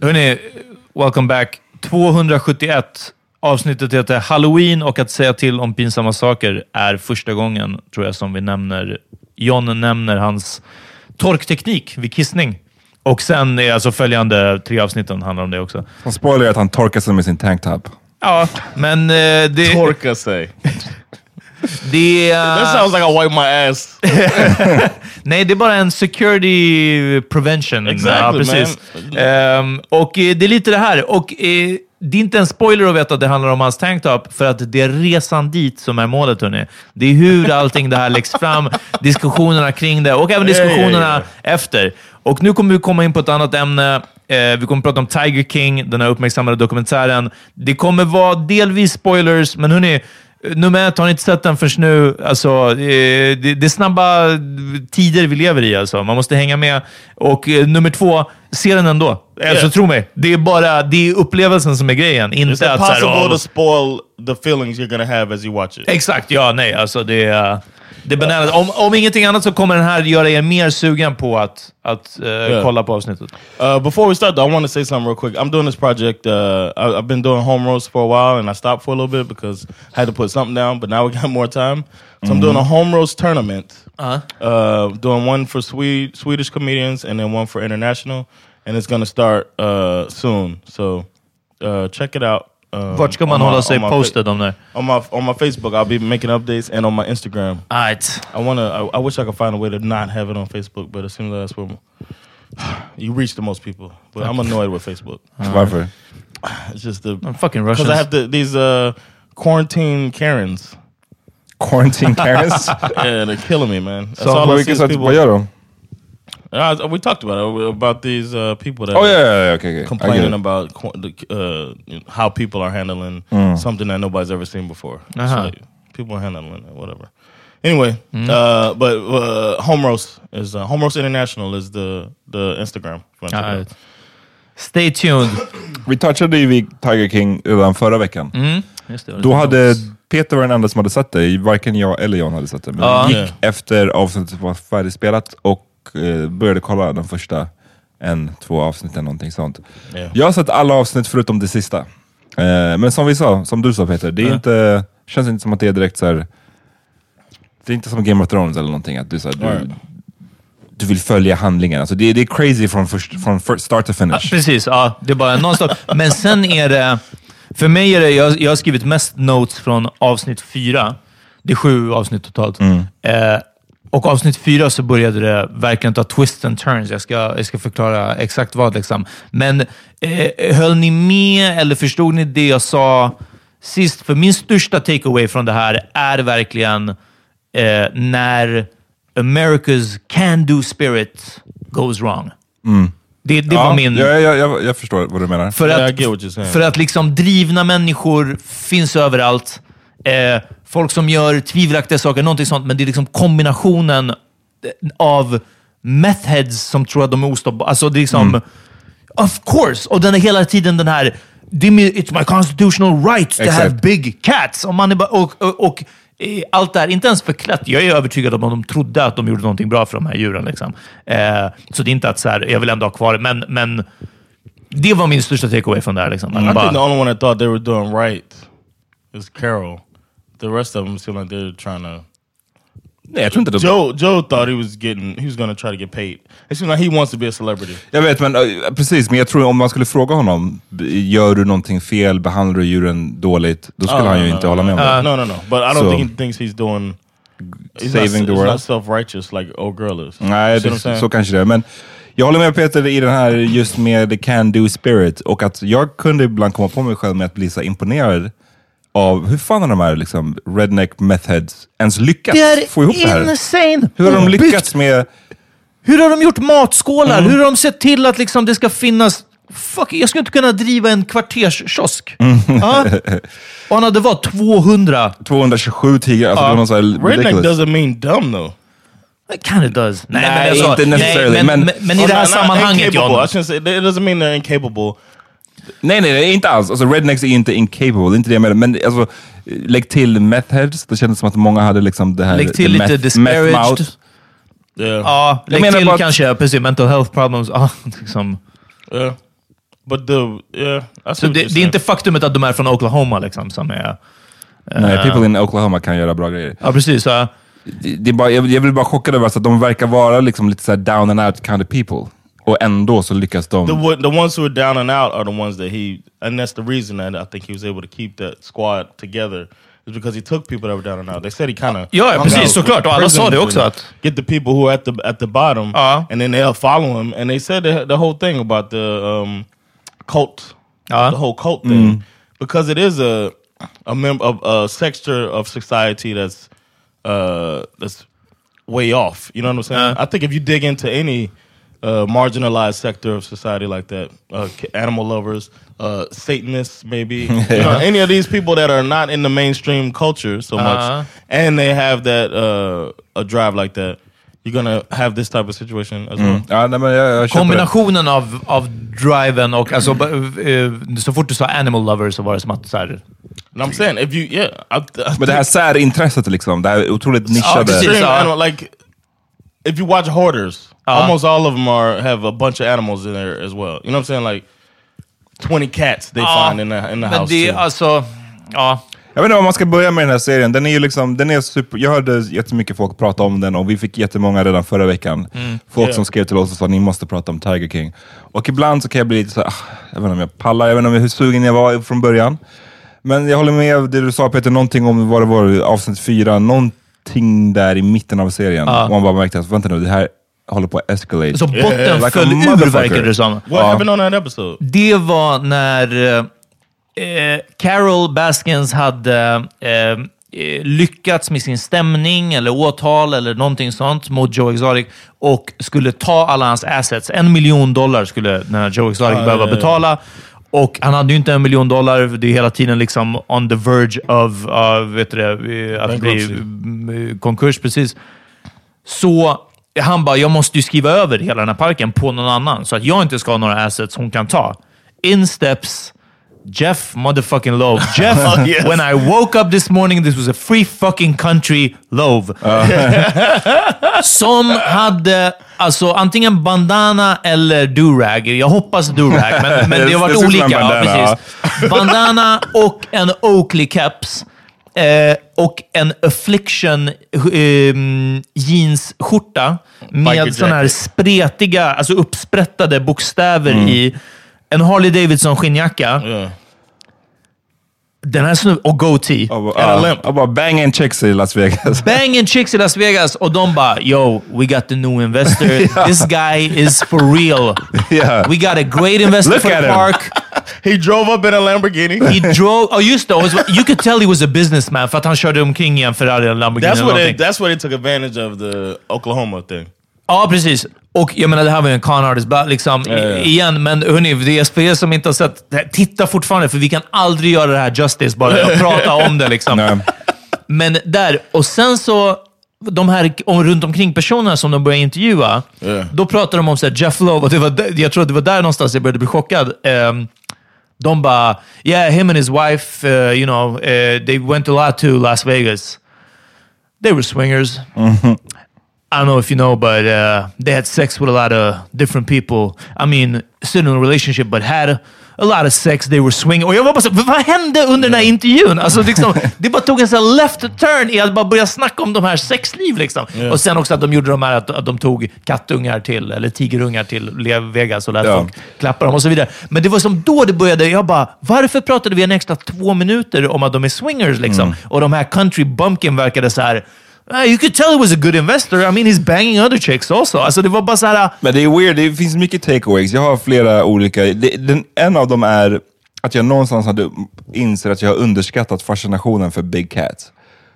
Hörni, welcome back. 271. Avsnittet heter Halloween och att säga till om pinsamma saker är första gången, tror jag, som vi nämner. John nämner hans torkteknik vid kissning. Och sen är alltså följande tre avsnitten handlar om det också. Som spoiler är att han torkar sig med sin tanktop. Ja, men eh, det... Torka say. Det är- That sounds like I wipe my ass. Nej, det är bara en security prevention. Exactly, ja, precis. Ehm, och eh, det är lite det här. Och eh, det är inte en spoiler att veta att det handlar om hans tanktop, för att det är resan dit som är målet. Hörni. Det är hur allting det här läggs fram, diskussionerna kring det och även Ja, ja, ja, diskussionerna efter. Och nu kommer vi komma in på ett annat ämne. Eh, vi kommer prata om Tiger King, den här uppmärksammade dokumentären. Det kommer vara delvis spoilers, men hörni, nummer ett, har ni inte sett den förrän nu? Alltså, eh, det, det är snabba tider vi lever i. Alltså. Man måste hänga med. Och eh, nummer två, se den ändå. Alltså, Yeah. tro mig, det är bara det är upplevelsen som är grejen. It's Inte att så här, impossible "Åh, to spoil the feelings you're gonna have as you watch it. Exakt, ja, nej. Alltså det är... Det är bananas. Om, om ingenting annat så kommer den här göra er mer sugen på att, att eh, kolla på avsnittet. Uh, before we start, though, I want to say something real quick. I'm doing this project. Uh, I, I've been doing home roast for a while, and I stopped for a little bit because I had to put something down. But now we got more time, so I'm doing a home roast tournament. Uh, doing one for Swede, Swedish comedians, and then one for international, and it's gonna start uh, soon. So uh, check it out. Um, Vart ska on man my- hålla sig on my posted om det? on my on my Facebook, I'll be making updates, and on my Instagram. Right. I wanna. I, I wish I could find a way to not have it on Facebook, but it seems like that's where you reach the most people. But I'm annoyed with Facebook. Varför? It's just the I'm fucking because I have to these uh quarantine Karens. Quarantine Karens? yeah, they're killing me, man. That's Så all på I see vilket is people. vad gör de? Uh, we talked about it about these uh, people that Oh yeah, yeah, yeah, okay, okay. Complaining about uh, how people are handling Mm. something that nobody's ever seen before. Uh-huh. So, people are handling it, whatever. Anyway, Mm. uh, but uh, home roast is uh, home roast international is the the Instagram. Stay tuned. Vi touchade ju vid Tiger King redan förra veckan. Mm. Just det, Då hade Peter var den enda som hade sett det. Varken jag eller John hade sett det. Men Ja. vi gick Yeah. efter avsnittet var färdigspelat och började kolla de första en, två avsnitten, någonting sånt. Yeah. Jag har sett alla avsnitt förutom det sista. Eh, men som vi sa, som du sa Peter, det är Ja. inte, känns inte som att det är direkt så här. Det är inte som Game of Thrones eller någonting, att du, så här, du, Right. du vill följa handlingen. Alltså det, det är crazy från, först, från first start to finish. precis, ja. Det är bara nonstop. Men sen är det... För mig är det... Jag, jag har skrivit mest notes från avsnitt fyra. Det är sju avsnitt totalt. Mm. Eh, och avsnitt fyra så började det verkligen ta twists and turns. Jag ska, jag ska förklara exakt vad. Liksom. Men eh, höll ni med eller förstod ni det jag sa sist? För min största takeaway från det här är verkligen eh, när America's can-do spirit goes wrong. Det, det var ja, min... jag, jag, jag, jag förstår vad du menar. För att, för att liksom drivna människor finns överallt. Eh, folk som gör tvivelaktiga saker, någonting sånt. Men det är liksom kombinationen av methheads som tror att de är ostoppbara. Alltså det är liksom... Mm. Of course! Och den är hela tiden den här... "Det är min- It's my constitutional right to Exakt. have big cats. Och, man är bara, och, och, och eh, allt det här, inte ens förklätt. Jag är övertygad om att de trodde att de gjorde någonting bra för de här djuren. Liksom. Eh, så det är inte att så här, jag vill ändå ha kvar det, men, men det var min största takeaway från det här. Liksom. Att I bara- think the only one that thought they were doing right is Carol. The rest of them seem like they're trying to. Nej, jag tror inte det. Joe Joe thought he was getting he was gonna try to get paid. It seems like he wants to be a celebrity. Jag vet, men eh, precis. Men jag tror om man skulle fråga honom, gör du någonting fel, behandlar du djuren dåligt? Då skulle Oh, han no, ju no, inte no, hålla med om det. no, no, no. But I don't So- think he thinks he's doing he's Saving not, the he's world? not self-righteous like old girl is. Nej, det, så kanske det är. Men jag håller med Peter i den här just med the can do spirit. Och att jag kunde ibland komma på mig själv med att bli så imponerad av hur fan har de här liksom, redneck methheads ens lyckats få ihop det här? insane! Hur har de Byggt- lyckats med... Hur har de gjort matskålar? Mm. Hur har de sett till att liksom det ska finnas... Fuck, jag skulle inte kunna driva en kvarterskiosk. Mm. Ja. Och han hade vad? 200? 227 tigrar, alltså det var någon så här Redneck ridiculous. doesn't mean dumb though. It kind of does. Nej, Nej, men alltså, inte necessarily, nej, men, men- men, men i det här Not- not sammanhanget incapable. I John. shouldn't say, it doesn't mean they're incapable. Nej, nej, nej, inte alls. Alltså, rednecks är inte incapable, det är inte det jag menar. Men alltså, lägg till methheads, det kändes som att många hade liksom det här... Lägg till lite meth- disparaged. meth mouth. Yeah. Ja, lägg menar till att- kanske precis mental health problems. Ja, liksom. Yeah. But the yeah, what det, det är inte faktumet att de är från Oklahoma liksom, som är... Nej, people in Oklahoma kan göra bra grejer. Ja, precis. Ja. Det, det är bara, jag, jag blir bara chockad över att de verkar vara liksom lite så här down and out kind of people. Och ändå så lyckas de... The the ones who are down and out are the ones that he, and that's the reason that I think he was able to keep that squad together. Is because he took people that were down and out. They said he kind of Ja, ja, precis, såklart. Och alla sa det också att- get the people who are at the at the bottom, Ja. and then they'll follow him. And they said the, the whole thing about the um, cult Ja. the whole cult thing, because it is a a mem- of a sector of society that's uh, that's way off. You know what I'm saying? I think if you dig into any uh, marginalized sector of society like that, uh, animal lovers, uh, Satanists, maybe you know, any of these people that are not in the mainstream culture so much, Uh-huh. and they have that uh, a drive like that, you're gonna have this type of situation as well. Ja, nej, men jag, jag det. Kombinationen av, av driven och alltså, b- eh, så fort du sa animal lover så var det som att så här, And I'm saying if you, yeah, I, I Men det här särintresset, liksom, det här otroligt nischade... precis. extreme uh, animal, like if you watch hoarders, almost all of them are have a bunch of animals in there as well. You know what I'm saying? Like twenty cats they Ja, find in the in the men house. det är too. alltså... Ja. Jag vet inte om man ska börja med den här serien. Den är ju liksom, den är super, jag hörde jättemycket folk prata om den och vi fick jättemånga redan förra veckan. Folk Yeah. som skrev till oss och sa ni måste prata om Tiger King. Och ibland så kan jag bli lite så här, ah, jag vet inte om jag pallar, jag vet inte om hur sugen jag var från början. Men jag håller med det du sa Peter, någonting om vad det var, avsnitt fyra, någonting där i mitten av serien. Och man bara märkte att vänta nu, det här håller på att escalate. Så botten Like a föll ur verkade det som. What happened on that episode? Det var när eh, Carol Baskins hade eh, eh, lyckats med sin stämning eller åtal eller någonting sånt mot Joe Exotic och skulle ta alla hans assets. En miljon dollar skulle den här Joe Exotic behöva ja, ja. betala. Och han hade ju inte en miljon dollar. Det är hela tiden liksom on the verge of, of vet du det, att bli konkurs. Precis. Så han bara, jag måste ju skriva över hela den här parken på någon annan så att jag inte ska ha några assets hon kan ta. In steps Jeff motherfucking Love. Jeff, Yes. when I woke up this morning, this was a free fucking country Love. Som hade alltså antingen bandana eller durag. Jag hoppas durag, men, men det har varit olika. Ja, bandana, precis. Bandana och en Oakley caps. Eh, och en affliction ehm, jeansskjorta med sådana här spretiga, alltså uppsprättade bokstäver i. En Harley Davidson skinnjacka. Yeah. Den här snubben, och goatee. Jag bara, And jag bara banging chicks i Las Vegas. Banging chicks i Las Vegas och de bara “Yo, we got the new investor. This guy is for real. Yeah. We got a great investor Look for the at him." park. He drove up in a Lamborghini. He drove... Oh, just det. och You could tell he was a businessman för att han körde omkring i en Ferrari eller Lamborghini. That's what they, that's what they took advantage of the Oklahoma thing. Ja, precis. Och jag menar, det här var ju en con artist, liksom, ja. igen. Men hörni, det är er som inte har sett, titta fortfarande, för vi kan aldrig göra det här justice, bara att prata om det. Liksom. Nej. Men där, och sen så, de här om, runt omkring personerna som de började intervjua, Ja. då pratar de om så här, Jeff Love, och det var, jag tror att det var där någonstans jag började bli chockad. Ehm, de bara, yeah, him and his wife, uh, you know, uh, they went a lot to Las Vegas. They were swingers. I don't know if you know, but uh, they had sex with a lot of different people. I mean, still in a relationship, but had a, a lot of sex. They were swinging. Och jag var bara så, vad hände under den här intervjun? Alltså, liksom, det bara tog en sån left turn i att bara börja snacka om de här sexliv. Liksom. Och sen också att de gjorde de här att, att de tog kattungar till, eller tigerungar till Vegas och lät Ja. folk klappa dem och så vidare. Men det var som då det började. Jag bara, varför pratade vi en extra två minuter om att de är swingers? Liksom? Och de här country bumpkin verkade så här you could tell he was a good investor. I mean, he's banging other chicks also. Alltså, det var bara så här... Men det är weird, det finns mycket takeaways. Jag har flera olika. Det, den, en av dem är att jag någonstans hade inser att jag har underskattat fascinationen för big cats.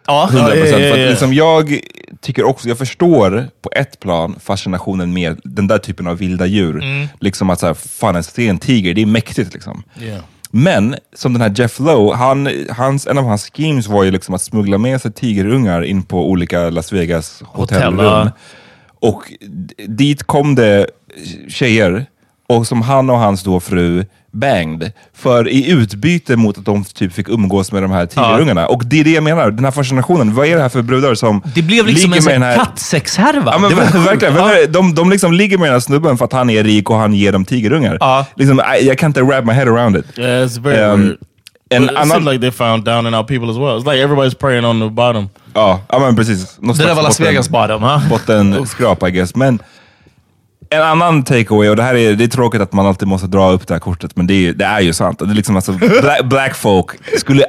Ja, 100%. ja, ja, För ja. att liksom jag tycker också, jag förstår på ett plan fascinationen med den där typen av vilda djur. Mm. Liksom att så här, fan, se en tiger, det är mäktigt. Liksom. Yeah. Men som den här Jeff Lowe, han, hans, en av hans schemes var ju liksom att smuggla med sig tigerungar in på olika Las Vegas hotellrum. ja. Och dit kom det tjejer, och som han och hans då fru banged. För i utbyte mot att de typ fick umgås med de här tigerungarna. Och det är det jag menar, den här fascinationen. Vad är det här för brudar som Det blev liksom ligger en sån här... kattsexhärva. Ja, men det var sjukt. verkligen. Ja. Ja. De, de liksom ligger med den här snubben för att han är rik och han ger dem tigerungar. Ja. Liksom, I, jag kan inte wrap my head around it. Yeah, it's very Um, weird. But it annan- seems like they found down and out people as well. It's like everybody's preying on the bottom. Ja, ja men precis. Någon Det där var Las botten- Vegas bottom. Ja. bottenskrap I guess. Men en annan takeaway, och det här är, det är tråkigt att man alltid måste dra upp det här kortet, men det är, det är ju sant. Det är liksom alltså, black, black folk skulle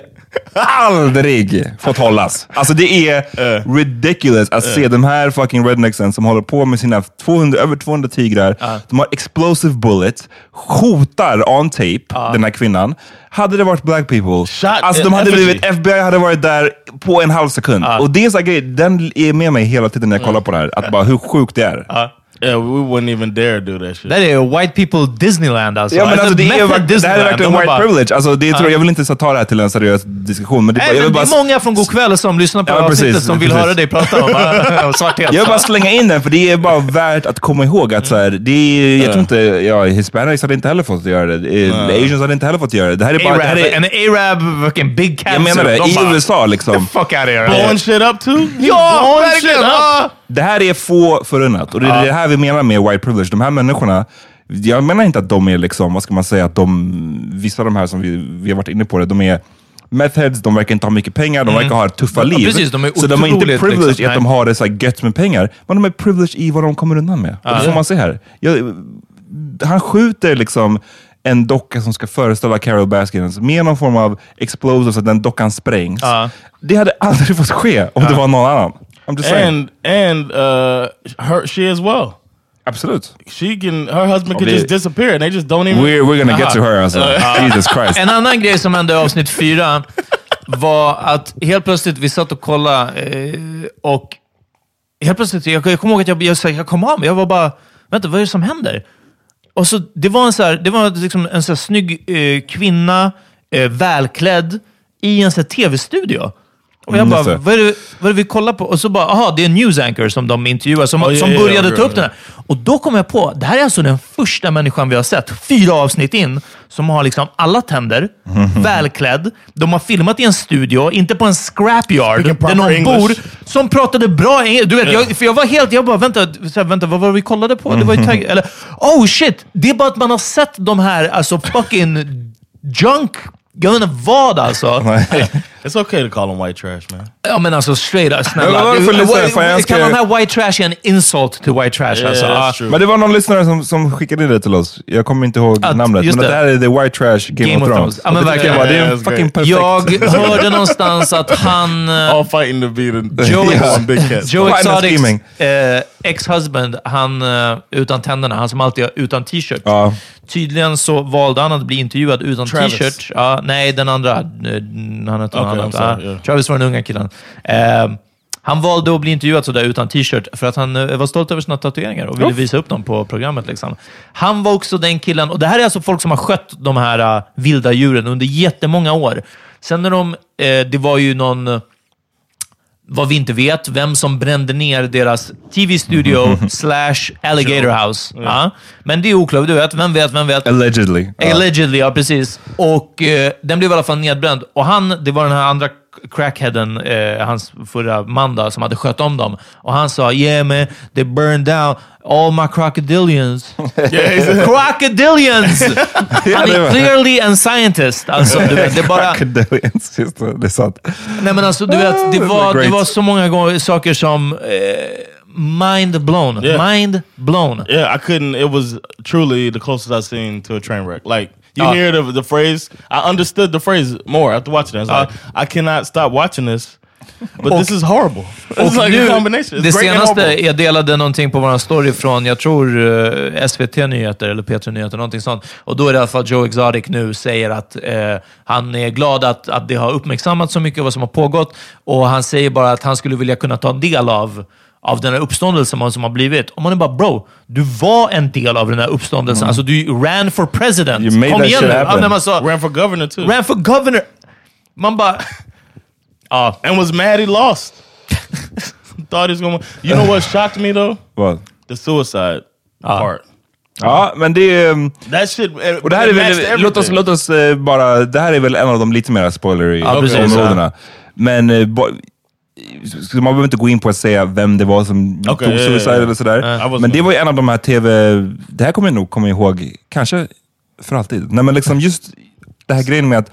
aldrig fått hållas. Alltså det är ridiculous att se de här fucking rednecksen som håller på med sina 200, över 200 tigrar. De har explosive bullets, hotar on tape den här kvinnan. Hade det varit black people, alltså de hade effigy. blivit, FBI hade varit där på en halv sekund. Och det är så grej, den är med mig hela tiden när jag kollar på det här. Att bara hur sjukt det är. Yeah, we wouldn't even dare do that shit. Det är white people Disneyland alltså. Ja, men alltså, det, är, verk- det här är verkligen white bara- privilege. Alltså, det tror, jag vill inte så ta det här till en seriös diskussion. Men det, är bara- Nej, jag men vill det bara, är många från God kväll som lyssnar på Ja, avsnittet precis, som vill precis. höra dig prata om, äh, om svarthet. Jag vill bara slänga in den, för det är bara värt att komma ihåg att så här, det är, jag tror inte, ja, hispanics hade inte heller fått göra det. Eh, Asians hade inte heller fått göra det. Det här är bara, det här Arab, är, en Arab, fucking big cat jag menar det, i bara, USA liksom. Fuck out of here. Blowing shit up too? Ja, verkligen! Det här är få förunnat. Och det är det här vi menar med white privilege. De här människorna, jag menar inte att de är liksom, vad ska man säga, att de, vissa av de här som vi, vi har varit inne på det, de är methods, de verkar inte ha mycket pengar, de verkar ha tuffa Mm. Ja, liv. precis, de så de är inte privileged liksom, i att de har det så här gött med pengar, men de är privileged i vad de kommer undan med. Och det får man se här. Jag, han skjuter liksom en docka som ska föreställa Carol Baskins med någon form av explosive så att den dockan sprängs. Ja. Det hade aldrig fått ske om det var någon annan. I'm just saying. And and uh, her she as well. Absolut. She can. Her husband could det- just disappear, and they just don't even. We're, we're gonna get to her alltså. Jesus Christ. En annan grej som hände i avsnitt fyra var att helt plötsligt, vi satt och kollade eh, och helt plötsligt, jag, jag kommer ihåg att jag, jag, jag, jag kom av mig. Jag var bara, vänta, vad är det som händer? Och så, det var en, så här, det var liksom en så här snygg eh, kvinna, eh, välklädd, i en tv-studio. Och jag Mm, bara, vad är, det, vad är det vi kollar på? Och så bara, aha, det är en news anchor som de intervjuar, som, Oh, som ja, började ja, ta upp den här. Och då kom jag på, det här är alltså den första människan vi har sett, fyra avsnitt in, som har liksom alla tänder, välklädd. De har filmat i en studio, inte på en scrapyard, där någon English. bor, som pratade bra engelska. Du vet, jag, för jag var helt, jag bara, vänta, här, vänta vad var det vi kollade på? Det var ju tag, eller, oh shit! Det är bara att man har sett de här, alltså fucking junk, jag vet inte vad alltså. It's okay to call them white trash, man. Ja men alltså straight up, snälla. Jag ska- Kan man ha white trash är en insult till white trash Yeah, alltså. that's true. Men det var någon lyssnare som, som skickade in det till oss. Jag kommer inte ihåg Att- namnet. Men det. det här är the white trash Game, Game of of Thrones. Thrones. Ja, men verkligen. jag bara, Det är Yeah, en fucking perfekt. Jag hörde någonstans att han... eh, All fighting to be the Joe, cat. Joe Why not Exotics eh, ex-husband, han eh, utan tänderna, han som alltid har utan t-shirt. Ja. Tydligen så valde han att bli intervjuad utan t-shirt. Ja, nej, den andra. eh, Han hette något Okej, annat. Ja. Travis var den unga killen. Eh, han valde att bli intervjuad sådär utan t-shirt för att han eh, var stolt över sina tatueringar och ville visa upp dem på programmet. Liksom. Han var också den killen, och det här är alltså folk som har skött de här eh, vilda djuren under jättemånga år. Sen när de, eh, det var ju någon, vad vi inte vet, vem som brände ner deras TV-studio slash alligator house. Ja. Men det är oklart, du vet, vem vet, vem vet. Allegedly. Ja. Allegedly, ja precis. Och eh, den blev i alla fall nedbränd. Och han, det var den här andra crackheaden, eh, hans förra man då, som hade skött om dem. Och han sa, yeah man, they burned down all my crocodilians. crocodilians! han är clearly en scientist. Alltså, du vet, det bara... Crocodilians, just det, det är sant. Nej men alltså, du vet, det var, det var så många gånger, saker som... Eh, mind blown. Yeah. Mind blown. Yeah, I couldn't. It was truly the closest I've seen to a train wreck. Like you Ah. hear the the phrase, I understood the phrase more after watching it. It's like I cannot stop watching this, but this is horrible. It's Och like a combination. It's det senaste, jag delade någonting på vår story från, jag tror eh, SVT Nyheter eller P3 Nyheter, någonting sånt. Och då är det i alla fall Joe Exotic nu säger att eh, han är glad att, att det har uppmärksammats så mycket vad som har pågått. Och han säger bara att han skulle vilja kunna ta del av av den här uppståndelsen som har blivit. Och man är bara, bro, du var en del av den här uppståndelsen. Alltså, du ran for president. Mm. You made Kom that igen shit nu. happen. Ja, när man sa, Ran for governor too, ran for governor. Man bara... Ja. and was mad he lost. Thought he was gonna. You know what shocked me though? Vad? The suicide part. Ja, men det är... um, That shit. eh, Och det här är väl, låt oss, låt oss eh, bara, det här är väl en av de lite mer spoilery Ja, områdena. Men eh, man behöver inte gå in på att säga vem det var som Okej, tog suicide ja. eller sådär. Wasn't- Men det var ju en av de här TV... Det här kommer jag nog komma ihåg, kanske för alltid. Nej men liksom just det här grejen med att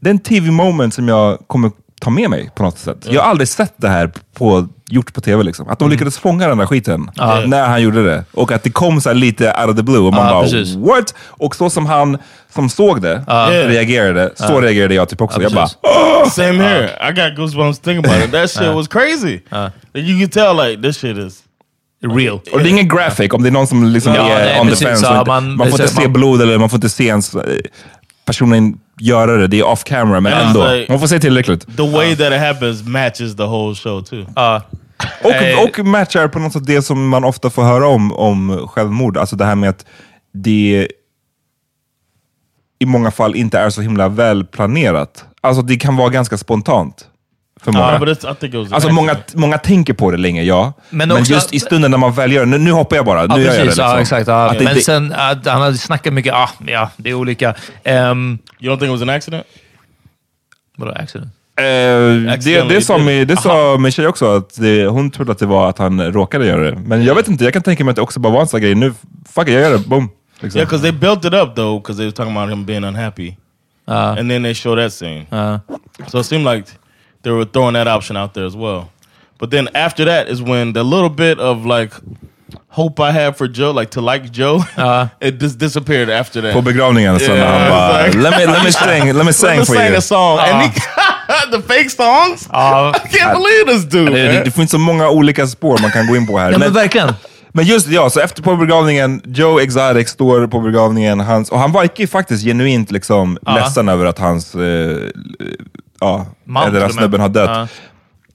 den TV-moment som jag kommer ta med mig på något sätt. Jag har aldrig sett det här på, gjort på tv. Liksom. Att de lyckades fånga den där skiten Ja. när han gjorde det. Och att det kom så här lite out of the blue. Och man Ja, bara, precis. what? Och så som han som såg det reagerade, så Ja. reagerade jag typ också. Ja, jag bara, precis. Same here. I got goosebumps thinking about it. That shit Uh. was crazy. You can tell like this shit is Real. Och det är ingen graphic, om det är någon som liksom Ja, är nej, on precis. the fence. Ja, man- man, får inte se man- blod eller man får inte se ens eh, personen göra det. Det är off camera, men Yeah, ändå. like- man får se tillräckligt. the way that it happens matches the whole show too. Ja. Och, och matchar på något sätt det som man ofta får höra om, om självmord. Alltså det här med att det i många fall inte är så himla väl planerat. Alltså det kan vara ganska spontant. För många. An Alltså många, många tänker på det länge, ja. Men Men, just i stunden när man väl gör det, nu, nu hoppar jag bara, nu Ja, gör jag det. precis. Liksom. Ja, exakt. Ja. Att Men det- sen, att han hade snackat mycket, ah, ja, det är olika. Um, You don't think it was an accident? vadå accident? Eh, det, det, sa, min, det sa min tjej också, att det, hon trodde att det var att han råkade göra det. Men jag vet inte, jag kan tänka mig att det också bara var en sån grej. Nu, fuck it, jag gör det, boom. Liksom. Yeah, because they built it up though, because they were talking about him being unhappy, Uh, and then they show that scene. uh, So it seemed like they were throwing that option out there as well. But then after that is when the little bit of like hope I had for Joe, like to like Joe, Uh. it just disappeared after that. På begravningen så när Yeah, han bara, like- let me, let me sing, let me sing Let me for sing you. a song, and he, the fake songs. ja. I can't believe this dude. Det, det, det finns så många olika spår man kan gå in på här. ja, men verkligen. men just ja, så efter på begravningen, Joe Exotic står på begravningen, hans, och han ju faktiskt genuint liksom Ja. ledsen över att hans, eh, ja, där och med. snubben har dött. Ja.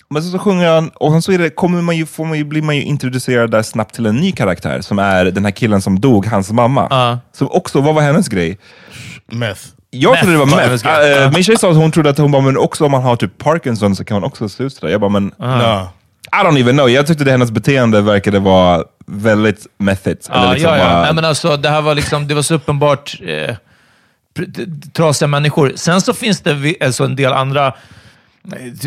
Men så, så sjunger han, och sen så är det, kommer man ju, får man ju, blir man ju introducerad där snabbt till en ny karaktär, som är den här killen som dog, hans mamma. Ja. Som också, vad var hennes grej? Meth. Jag Meth trodde det var meth. Äh. Min tjej sa att hon trodde att hon bara, men också om man har typ Parkinson så kan man också se ut sådär. Jag bara, men No. I don't even know. Jag tyckte det hennes beteende verkade vara väldigt methigt. Ja, liksom ja, ja. bara- Nej, men alltså, det här var liksom, det var så uppenbart eh, trasiga människor. Sen så finns det alltså en del andra,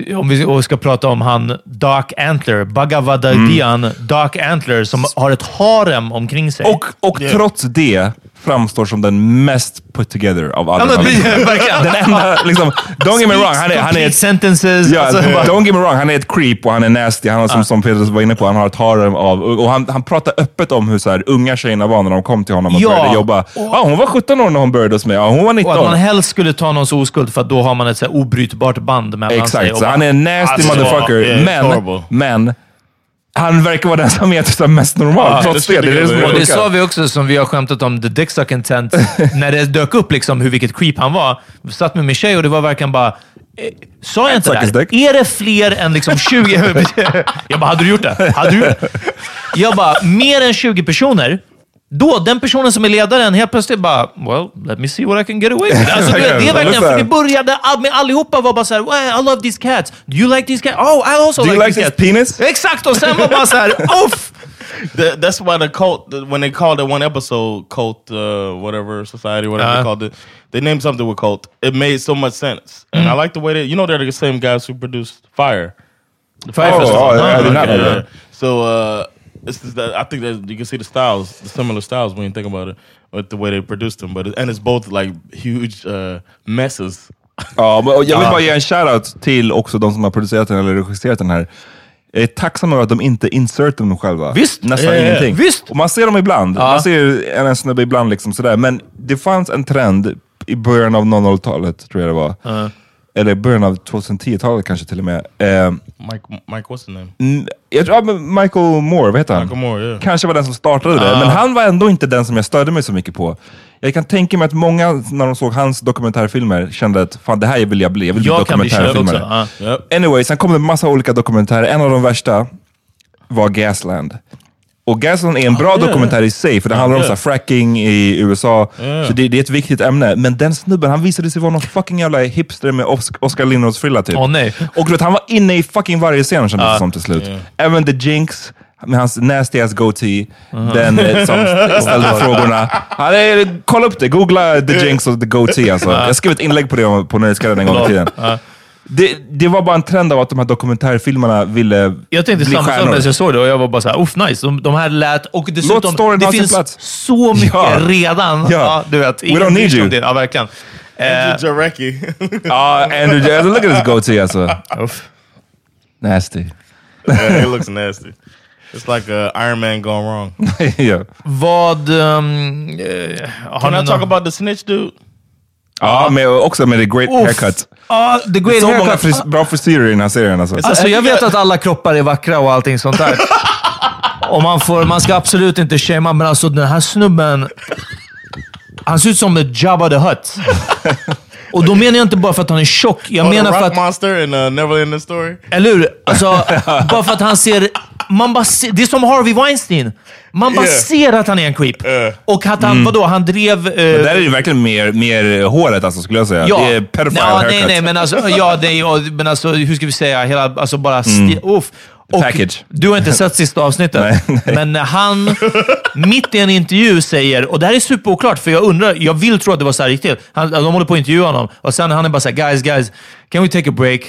eh, om vi ska prata om han Dark Antler, Bhagavadadian Dark Antler, som har ett harem omkring sig. Och, och trots det framstår som den mest put together av alla. ja, men, den enda, liksom, don't get me wrong, han är, han är ett sentences. Ja, alltså, don't get me wrong, han är ett creep och han är nasty. Han har, som, som Peter var inne på, han har ett harem av... Och han, han pratar öppet om hur så här, unga tjejerna var när de kom till honom och Ja. började jobba. Ja, hon var 17 år när hon började hos mig. Ja, hon var 19. och att man helst skulle ta någons oskuld för att då har man ett så här obrytbart band mellan sig. Exakt, och så han är en nasty Alltså, motherfucker. men, horrible. men, han verkar vara den som är typ mest normal. Ja, trots det det. Det det det sa vi också, som vi har skämtat om, the dick sucking tent. när det dök upp liksom hur vilket creep han var. Vi satt med min tjej och det var verkligen bara... Eh, sa jag inte det? dick. Är det fler än liksom 20... jag bara, hade du gjort det? Hade du? Jag bara, mer än 20 personer? Då, den personen som är ledaren helt plötsligt bara, well, let me see what I can get away with. Alltså, det, det är verkligen, för det började med allihopa var bara såhär, well, I love these cats. Do you like these cats? Oh, I also Do you like, like these his cats. penis? Exakt, och sen var bara såhär, uff! Th- that's why the cult, the- when they called it one episode, cult, uh, whatever society, whatever Uh-huh. they called it, they named something with cult. It made so much sense, and I like the way they, you know, they're the same guys who produced Fire. The Fire Oh, Festival. oh, I did not know Yeah. that. So uh, it's just that I think that you can see the styles, the similar styles when you think about it, with the way they produced them. But it, and it's both like huge uh, messes. Ja, men- jag vill bara ge en shoutout till också de som har producerat den eller regisserat den här. Jag är tacksam över att de inte insertar dem själva. Visst. Nästan ja. ingenting. Visst. Och man ser dem ibland. Man ser en, en snubbe ibland, liksom sådär. men det fanns en trend i början av 00-talet, tror jag det var. Eller början av 2010-talet kanske till och med. Eh, Mike, Mike, name? Mm, Jag tror, ja, Michael Moore, vad heter han? Michael Moore, yeah. Kanske var den som startade det, men han var ändå inte den som jag störde mig så mycket på. Jag kan tänka mig att många, när de såg hans dokumentärfilmer, kände att fan det här vill jag bli. Jag vill Jag bli dokumentärfilmare. Ja. Yep. Anyway, sen kom det massa olika dokumentärer. En av de värsta var Gasland. Och Gasland är en bra dokumentär i sig, för det handlar om så här, fracking i USA. Så det, det är ett viktigt ämne. Men den snubben, han visade sig vara någon fucking jävla hipster med Os- Oscar Lindros-frilla typ. Åh, nej. Och du vet, han var inne i fucking varje scen kändes det som till slut. Även The Jinx, med hans nasty ass goatee, den eh, som ställde frågorna. Han är, kolla upp det, googla The Jinx och The Goatee alltså. Jag skrev ett inlägg på det på Nöjesguiden en gång i tiden. Det, det var bara en trend av att de här dokumentärfilmerna ville Jag tänkte bli samma sak när jag såg det och jag var bara såhär, uff nice. De, de här lät... Och dessutom, storyn det ha sin finns plats. så mycket Ja. redan. Ja. du vet, We ingen don't need you. Det. Ja, verkligen. Andrew Jarecki. Ja, Andrew, alltså, look at his goatee alltså. Nasty. yeah, it looks nasty. It's like a Iron Man gone wrong. ja. Vad... Um, eh, har Can I talk about the snitch dude? Ja, men också med the great Uff. haircut. Ja, the great Så många haircut. fris- bra frisyrer i den här serien alltså. Alltså jag vet att alla kroppar är vackra och allting sånt där. och man, får, man ska absolut inte shamea, men alltså den här snubben... Han ser ut som ett Jabba the Hutt. och då menar jag inte bara för att han är tjock. Jag Oh, menar för att... monster in uh, Neverland story? Eller hur? Alltså, bara för att han ser... Man bara ser, det är som Harvey Weinstein. Man bara Yeah. ser att han är en creep. Och att han, vadå, han drev... eh, Men där är det verkligen mer, mer håret alltså, skulle jag säga. Ja. Det är pedophile ja, haircut. nej, nej, men alltså, ja, det är, men alltså, hur ska vi säga? Hela, alltså bara... Sti- uff. Och Package. Du har inte sett sista avsnittet, Nej, nej. men han mitt i en intervju säger, och det här är superoklart, för jag undrar, jag vill tro att det var så här riktigt. Han, de håller på att intervjua honom och sen han är bara såhär, guys, guys, can we take a break?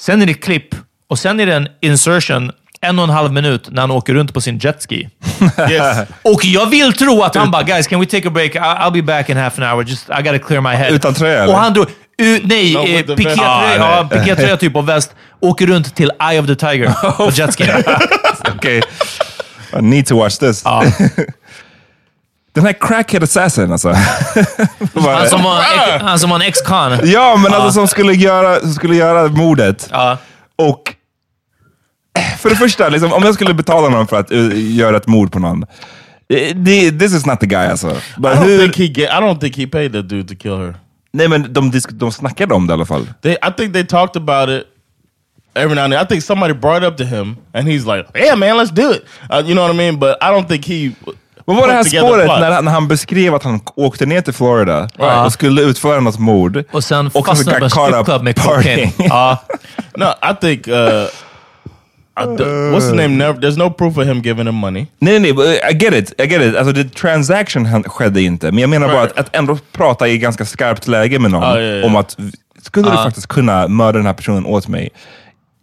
Sen är det klipp och sen är det en insertion, en och en halv minut, när han åker runt på sin jetski. Yes. Och jag vill tro att han bara, guys, can we take a break? I'll be back in half an hour. Just, I gotta clear my head. Utan tröja, Och han drog... U, nej, No, eh, pikétröja Ah, ja, typ och väst. Åker runt till Eye of the Tiger på jetski. Okej. I need to watch this. Ja. Den här crackhead assassin alltså. Han som var, ex- han som var en ex-con. Ja, men alltså som skulle göra, som skulle göra mordet. Ja. Och för det första, liksom, om jag skulle betala någon för att eh, göra ett mord på någon. Det, this is not the guy alltså. I But don't hur, think he get. I don't think he paid that dude to kill her. nej men de, de snackade om det i alla fall. They, I think they talked about it every now and then. I think somebody brought it up to him, and he's like, "Yeah, man, let's do it." Uh, you know what I mean? But I don't think he. Vad var det här spåret när han, när han beskrev att han åkte ner till Florida och skulle utföra något mord? Och sen fastnade på en got caught up stripclub med. Ja. No, I think. Uh, D- what's his name? Never. There's no proof of him giving him money. Nej, nej, nej, I get it. I get it. Alltså, the transaction skedde inte. Men jag menar bara att, att ändå prata i ganska skarpt läge med någon Ja, ja, ja. om att skulle du faktiskt kunna mörda den här personen åt mig?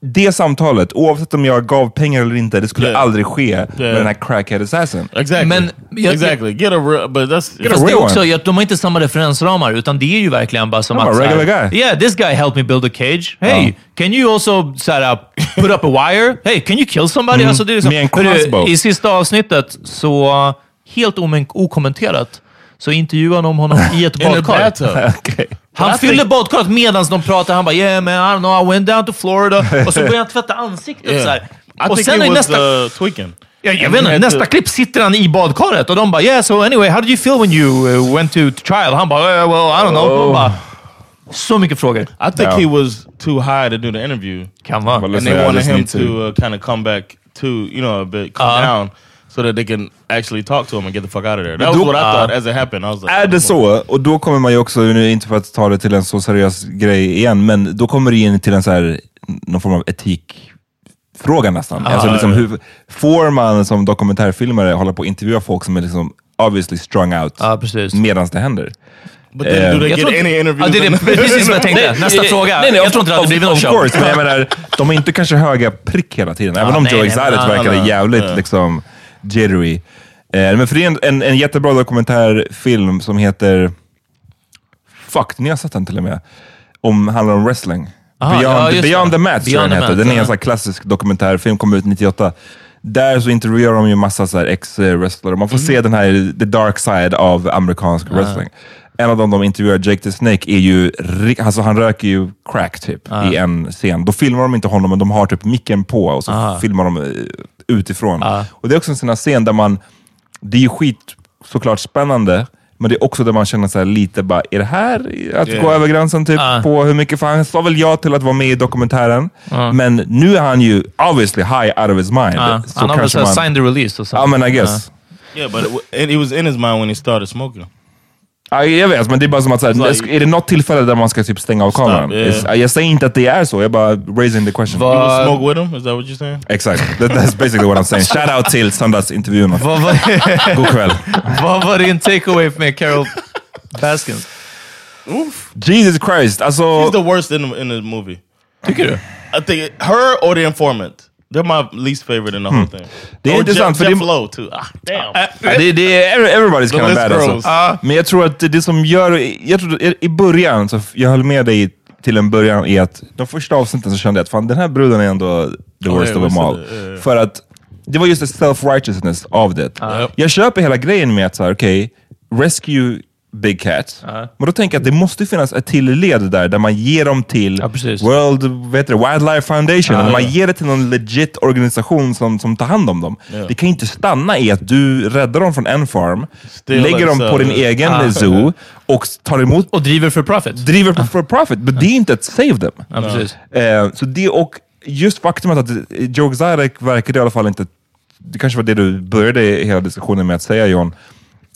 Det samtalet, oavsett om jag gav pengar eller inte, det skulle Yeah. aldrig ske med Yeah. den här crackhead assassin. Exactly. Men jag- exactly. Get a real. But that's. Get a Fast det är real också, one. jag- de har inte samma referensramar, utan det är ju verkligen bara som Ja, att... här, regular guy. Yeah, this guy helped me build a cage. Hey, can you also så här, put up a wire? Hey, can you kill somebody? Alltså, det är liksom, Med en crossbow. I sista avsnittet, så helt omen- okommenterat, så intervjuade de honom i ett badkar. bathtub. Han fyllde think- badkaret medan de pratade. Han bara “Yeah man, I don't know, I went down to Florida” och så började han tvätta ansiktet Yeah. så här. I Och think sen är was nästa... uh, tweaking. Ja, jag vet inte, nästa to- klipp sitter han i badkaret och de bara “Yeah, so anyway, how did you feel when you uh, went to trial?” Han bara "Eh, “Well, I don't know”. De bara, så mycket frågor. I think Yeah. he was too high to do the interview, Kan vara. And they wanted him to, to- uh, kind of come back to you know a bit, calm Uh-huh. down, so that they can actually talk to him and get the fuck out of there. That was what I uh, thought as it happened. I was like, Är det så, och då kommer man ju också, nu inte för att ta det till en så seriös grej igen, men då kommer det in till en så här, någon form av etikfråga nästan. alltså ja, liksom, hur får man som dokumentärfilmare hålla på och intervjua folk som är liksom obviously strung out precis. medan det händer? But then, do they Jag get any interviews? Det är precis vad jag tänkte. Nästa fråga. Nej, nej, jag of- tror inte det hade blivit någon show. course, men jag menar, de är inte kanske höga prick hela tiden. Även Ja, om nej, Joe Exotic verkade jävligt liksom jittery. Eh, men för det är en, en, en jättebra dokumentärfilm som heter... Fuck, ni har sett den till och med. Om, handlar om wrestling. Aha, Beyond, ja, Beyond the jag Beyond den heter. Den är en sån klassisk dokumentärfilm, kom ut 98. Där så intervjuar de ju massa så här ex-wrestlare. Man får Mm. se den här, the dark side av amerikansk wrestling. En av dem de intervjuar, Jake the Snake, är ju, alltså han röker ju crack typ i en scen. Då filmar de inte honom, men de har typ micken på och så filmar de utifrån. Och det är också en sån här scen där man, det är ju skit såklart spännande, men det är också där man känner så lite bara, är det här att gå Yeah. över gränsen typ Ja. på hur mycket? För han sa väl ja till att vara med i dokumentären, men nu är han ju obviously high out of his mind. Ja, Så han har väl signed the release. Ja men I guess. yeah, but it, it was in his mind when he started smoking. Ja, jag vet, men det är bara som att såhär, It's like- är det något tillfälle där man ska typ stänga av kameran? yeah. Jag säger inte att det är så, jag bara raising the question. Va- smoke with him? Is that what you're saying? Exakt, That, that's basically what I'm saying. Shout out till var, God kväll. vad var din takeaway med Carol Baskins? Jesus Christ, alltså... She's the worst in the, in the movie. Tycker du? I think her or the informant. They're my least favorite in the whole thing. Det är Or intressant, Jeff, för Jeff det- Lowe too. Ah, damn. Det, det är everybody's kind of bad alltså. Men jag tror att det som gör, jag tror, i- början, så jag höll med dig till en början i att de första avsnitten så kände jag att fan, den här bruden är ändå the Oh, worst yeah, of them all. yeah, yeah. För att det var just the self-righteousness av det. Ja. Jag köper hela grejen med att så här, okej, rescue Big Cat. Men då tänker jag att det måste finnas ett till led där, där man ger dem till World vad heter det, Wildlife Foundation. Ja. eller man ger det till någon legit organisation som, som tar hand om dem. Ja. Det kan inte stanna i att du räddar dem från en farm, Still lägger dem på din egen Ja. zoo och tar emot... Och driver för profit. Driver för, för profit, men det är inte ett save them. Ja. Eh, så det, och just faktumet att Joe Exotic verkade i alla fall inte... Det kanske var det du började hela diskussionen med att säga John.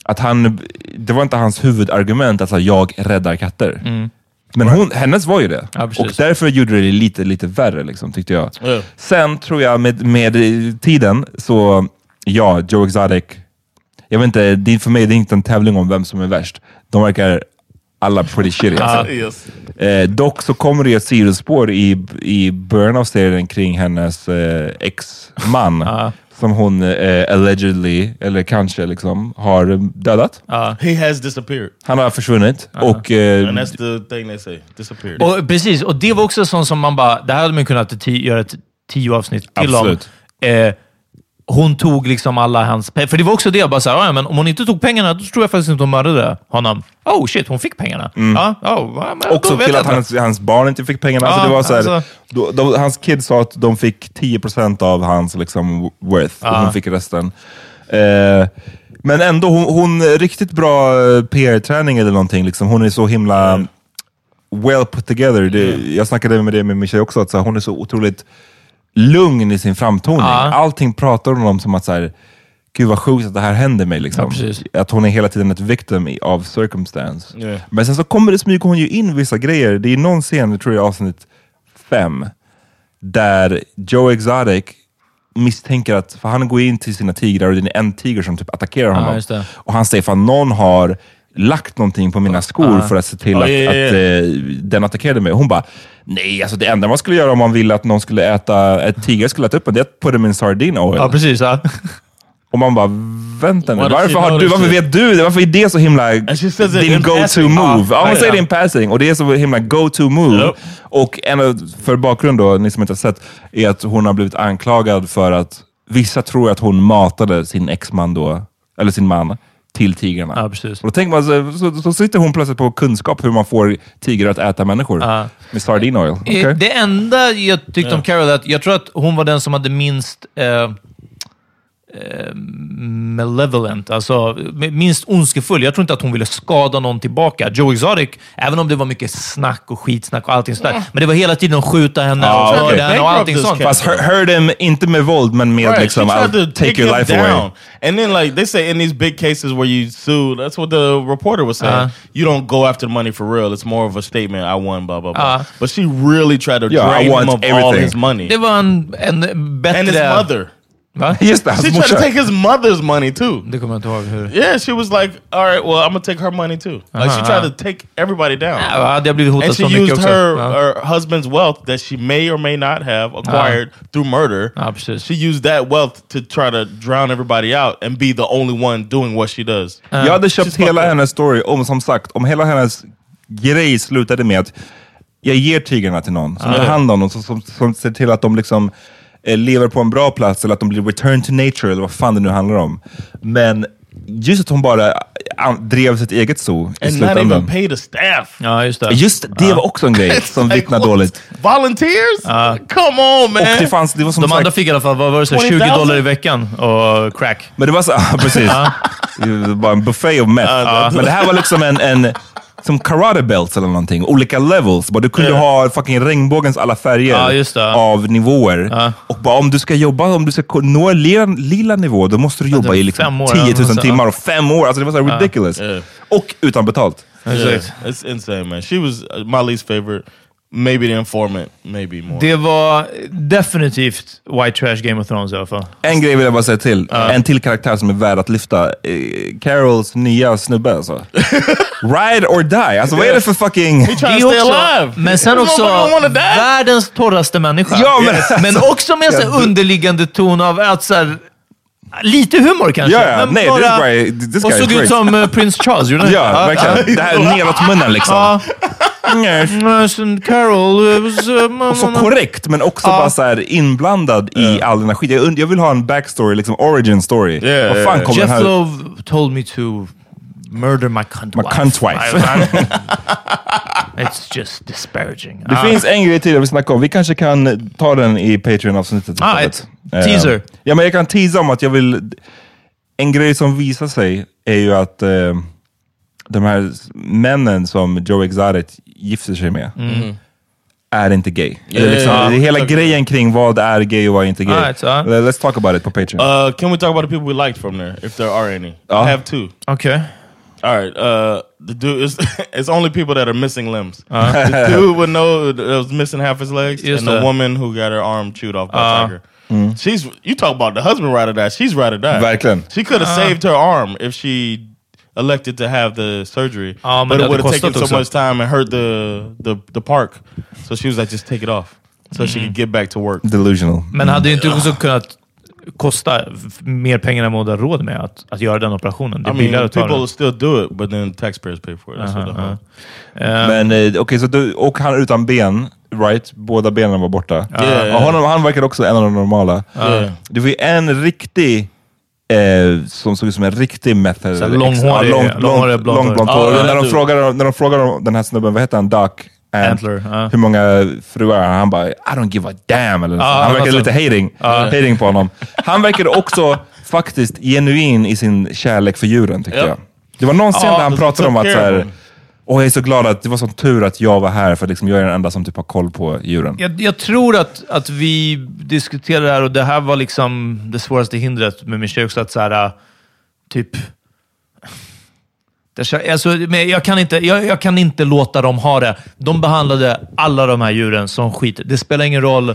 Att han, det var inte hans huvudargument att säga, jag räddar katter. Mm. Men hon, hennes var ju det. Ja, och därför gjorde det lite, lite värre, liksom, tyckte jag. Ja. Sen tror jag med, med tiden, så ja, Joe Exotic. Jag vet inte, det för mig det är inte en tävling om vem som är värst. De verkar alla pretty shitty. Alltså. Yes. Eh, dock så kommer det ett sidospår i, i början av serien kring hennes eh, ex-man. Som hon eh, allegedly, eller kanske liksom, har dödat. He has disappeared. Han har försvunnit. Och, eh, And that's the thing they say. Disappeared. Och, precis, och det var också sånt som man bara... Det här hade man kunnat göra ett tio avsnitt till Absolut. om. Eh, hon tog liksom alla hans pengar. För det var också det, jag bara såhär, "Ja, men om hon inte tog pengarna, då tror jag faktiskt inte hon mördade honom. Oh shit, hon fick pengarna. Ja, oh, men Också till att hans, hans barn inte fick pengarna. alltså Ja, det var så här, alltså. då, då, hans kids sa att de fick 10% av hans liksom, worth och Ja. hon fick resten. Eh, men ändå, hon, hon riktigt bra eh, PR-träning eller någonting. Liksom. Hon är så himla well put together. Det, Jag snackade med det med tjej också, att så här, hon är så otroligt lugn i sin framtoning. Ja. Allting pratar hon om som att så här, Gud vad sjukt att det här händer mig. Liksom. Ja, att hon är hela tiden ett victim av circumstance. Yeah. Men sen så kommer det smyger hon ju in vissa grejer. Det är någon scen, jag tror jag avsnitt fem, där Joe Exotic misstänker att, för han går in till sina tigrar och det är en tiger som typ attackerar honom. det. Och han säger, fan någon har lagt någonting på mina skor för att se till Ja, att, ja, ja, ja. att eh, den attackerade mig. Och hon bara, nej, alltså det enda man skulle göra om man ville att någon skulle äta, ett tiger skulle äta upp en, det är att put them in sardine oil. Ja, precis. Ja. Och man bara, vänta nu, varför, har du, varför vet du det? Varför är det så himla din in go-to move? Ja, Ja, hon säger det in passing och det är så himla go-to move. Yep. Och en för bakgrund då, ni som inte har sett, är att hon har blivit anklagad för att vissa tror att hon matade sin exman då, eller sin man, till tigrarna. Ja, precis. Och då tänker man, så, så, så sitter hon plötsligt på kunskap hur man får tigrar att äta människor. Ja. Med sardine oil. Eh, Det enda jag tyckte om Carol är att jag tror att hon var den som hade minst eh, eh, malevolent, alltså minst ondskefull. Jag tror inte att hon ville skada någon tillbaka. Joe Exotic, även om det var mycket snack och skitsnack och allting sådär, men det var hela tiden att skjuta henne Ja, och mörda henne och allting sånt. Fast hör dem inte med våld, men med Right, liksom, I'll take your him life down. away. And then like they say in these big cases where you sue, that's what the reporter was saying. Uh-huh. you don't go after the money for real. It's more of a statement. I won, blah blah blah. Uh-huh. but she really tried to Yeah, drain him of all everything. his money Det var en, en bättre... and his mother. Va? Just det, hans She tried to morsa. take his mother's money too. Det kommer jag inte ihåg hur... Yeah, she was like, all right, well, I'm gonna take her money too. Like she tried to take everybody down. Ja, hade jag blivit hotad And she så mycket used också. her, Ja. her husband's wealth that she may or may not have acquired through murder. Ja, precis. She used that wealth to try to drown everybody out and be the only one doing what she does. Jag hade köpt hela hennes story, om som sagt, om hela hennes grej slutade med att jag ger tigrarna till någon som tar hand om dem, som, som, som ser till att de liksom lever på en bra plats eller att de blir returned to nature eller vad fan det nu handlar om. Men just att hon bara an- drev sitt eget zoo i And not slutändan. even pay the staff. Ja, just det. Just det, det var också en grej som Like, vittnar what? dåligt. Volunteers? Come on man! Och det fanns, det var som De sagt, andra fick i alla fall, vad var det, så 20 20,000? dollar i veckan och crack. Men det var så, ja, precis. Det var bara en buffé of meth. Ja. Men det här var liksom en, en som karate belts eller någonting. Olika levels. Bara du kunde ha fucking regnbågens alla färger Ja, just det. av nivåer. Och bara om du ska jobba, om du ska nå en lila, lila nivå, då måste du jobba i liksom fem år, 10 000 ja, så- timmar och fem år. Alltså det var så här ridiculous. Ja. Och utan betalt. Yeah, it's insane, man. She was uh, my least favorite. Maybe the informant, maybe more. Det var definitivt White Trash Game of Thrones i alla fall. En grej vill jag bara säga till. En till karaktär som är värd att lyfta. Eh, Carols nya snubbe alltså. Ride or die. Alltså vad är det för fucking... Det to är stay också, alive. men sen också världens torraste människa. Ja, men- men också med en underliggande ton av att så här, lite humor kanske. Ja, ja. men Nej, this guy- this och guy såg is ut som eh, Prince Charles. gjorde? Ja, verkligen. Det här neråt munnen liksom. Carol eh, uh, Och så korrekt, men också bara så här inblandad i all den här skiten. Jag, vill ha en backstory, liksom origin story. Yeah, Vad fan den Jeff här... Love told me to murder my cunt My wife. cunt wife. It's just disparaging. Det Ah. finns en grej till jag vill snacka om. Vi kanske kan ta den i Patreon-avsnittet. Ah, ett teaser. Eh, ja, men jag kan teasa om att jag vill... En grej som visar sig är ju att eh, de här männen som Joe Exotic gifter sig med är inte gay. det är Yeah, liksom, yeah. det är hela grejen kring vad är gay och vad är inte gay. Alright, så. Let's talk about it på Patreon. Uh, can we talk about the people we liked from there, if there are any? Uh. I have two. Okay. All right. Uh, the dude is it's only people that are missing limbs. Uh. the dude would know that was missing half his legs, Just and the that. woman who got her arm chewed off by Uh. a tiger. She's you talk about the husband ride or die. She's ride or die. Verkligen. She could have saved her arm if she elected to have the surgery. Ja, men but det it would have hade taken kostat so också. much time and hurt the, the the park. So she was like, just take it off, so she could get back to work. Delusional. Men hade ju inte också kunnat kosta mer pengar än vad de hade råd med att, att göra den operationen? Det I är mean, billigare att ta people den. still do it, but then taxpayers pay for it. That's what the Uh-huh, hell. Men eh, okej, så du, och han utan ben, right? Båda benen var borta. Yeah, Och honom, han verkar också en av de normala. Yeah. Det var ju en riktig, eh, som såg ut som en riktig method. Så långhårig- ja, långhårig långt, blont hår. när, de frågar, när de frågar den här snubben, vad heter han? Doc? Ant, Antler, ja. Hur många fruar han? Han bara, I don't give a damn. Eller. Ja, han verkar var lite hating, hating på honom. Han verkade också faktiskt genuin i sin kärlek för djuren tyckte Ja. jag. Det var någon scen där han pratade om att så här och jag är så glad att det var sån tur att jag var här, för liksom jag är den enda som typ har koll på djuren. Jag, jag tror att, att vi diskuterade det här och det här var liksom det svåraste hindret med min tjej också. Att så här, äh, typ... Det, alltså, men jag, kan inte, jag, jag kan inte låta dem ha det. De behandlade alla de här djuren som skit. Det spelar ingen roll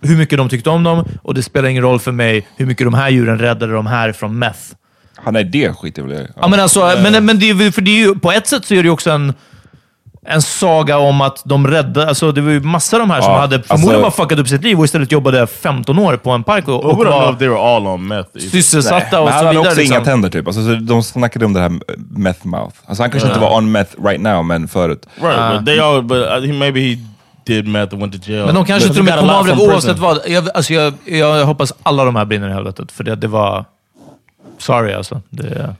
hur mycket de tyckte om dem och det spelar ingen roll för mig hur mycket de här djuren räddade de här från meth. Han är det skiter väl jag i. Ja, men alltså, men, men det är, för det är ju, på ett sätt så är det ju också en, en saga om att de räddade... Alltså, det var ju massor av de här som Ja, hade förmodligen alltså- bara fuckat upp sitt liv och istället jobbade 15 år på en park och, Well, och know if they were all on meth. either. sysselsatta och Men han så hade vidare. också inga Liksom. tänder typ. Alltså, så de snackade om det här meth mouth. Alltså, han kanske inte var on meth right now, men förut. Right, but they all, but uh, he, maybe he did meth and went to jail. Men de kanske till och med kom av det oavsett prison. vad. Jag, alltså, jag, jag hoppas alla de här brinner i helvetet, för det, det var... Sorry alltså. Det,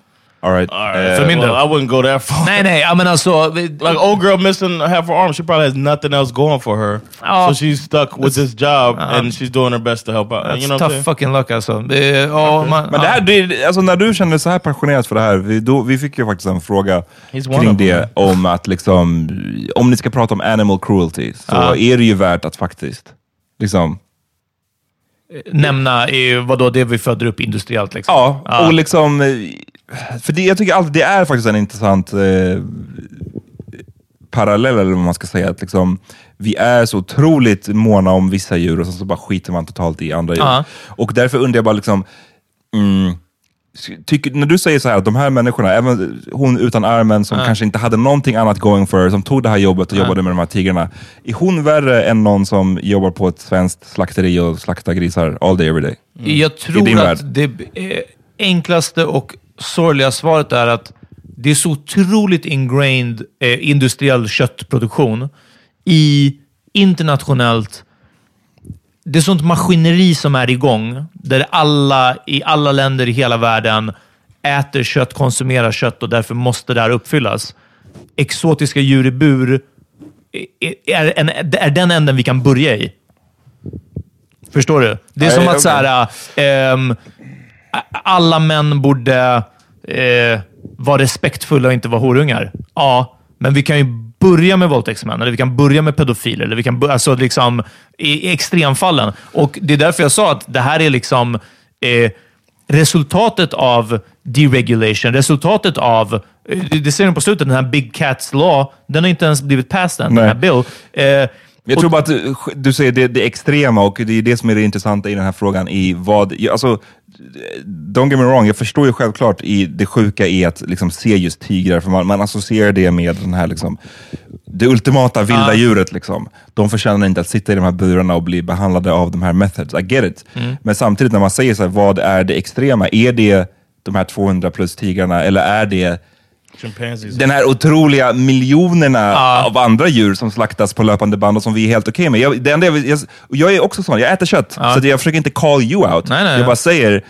All right. All right, För min well, del. I wouldn't go that far. nej, nej, ja, men alltså... Like old girl missing half her arm, she probably has nothing else going for her. Oh. so she's stuck with this job, and she's doing her best to help out. That's you know tough fucking luck alltså. Det, ja, man, Men det här, det, alltså när du känner så här passionerat för det här, vi, då, vi fick ju faktiskt en fråga kring det, om att liksom, om ni ska prata om animal cruelty, så Ja. är det ju värt att faktiskt, liksom, nämna är vadå, det vi föder upp industriellt. Liksom. ja, och liksom, eh, för det, jag tycker alltid det är faktiskt en intressant eh, parallell, eller vad man ska säga, att liksom, vi är så otroligt måna om vissa djur och sen så bara skiter man totalt i andra djur. Ja. Och därför undrar jag bara, liksom, mm, tycker, när du säger så här, att de här människorna, även hon utan armen som kanske inte hade någonting annat going for her, som tog det här jobbet och jobbade med de här tigrarna. Är hon värre än någon som jobbar på ett svenskt slakteri och slaktar grisar all day every day? Jag I din tror värld. att det eh, enklaste och sorgliga svaret är att det är så otroligt ingrained eh, industriell köttproduktion i internationellt det är sånt maskineri som är igång, där alla i alla länder i hela världen äter kött, konsumerar kött och därför måste det här uppfyllas. Exotiska djur i bur är, en, är den änden vi kan börja i. Förstår du? Det är Nej, som att så här, a- alla män borde eh, vara respektfulla och inte vara horungar. Ja, men vi kan ju börja med våldtäktsmän, eller vi kan börja med pedofiler, eller vi kan börja, alltså liksom, i, i extremfallen. Och Det är därför jag sa att det här är liksom eh, resultatet av deregulation. Resultatet av, eh, det ser ni på slutet, den här Big Cats Law, den har inte ens blivit passed än, den här bill. Eh, Jag tror bara att du, du säger det, det extrema och det är det som är det intressanta i den här frågan. I vad, alltså, don't get me wrong, jag förstår ju självklart i det sjuka i att liksom, se just tigrar, för man, man associerar det med den här, liksom, det ultimata vilda djuret. Liksom. De förtjänar inte att sitta i de här burarna och bli behandlade av de här methods. I get it. Mm. Men samtidigt när man säger så här, vad är det extrema? Är det de här 200 plus tigrarna eller är det Chimpanzees. den här otroliga miljonerna av andra djur som slaktas på löpande band och som vi är helt okej med. Jag, det enda jag, jag, jag är också sån, jag äter kött, så att jag försöker inte call you out. Nej, nej, jag bara säger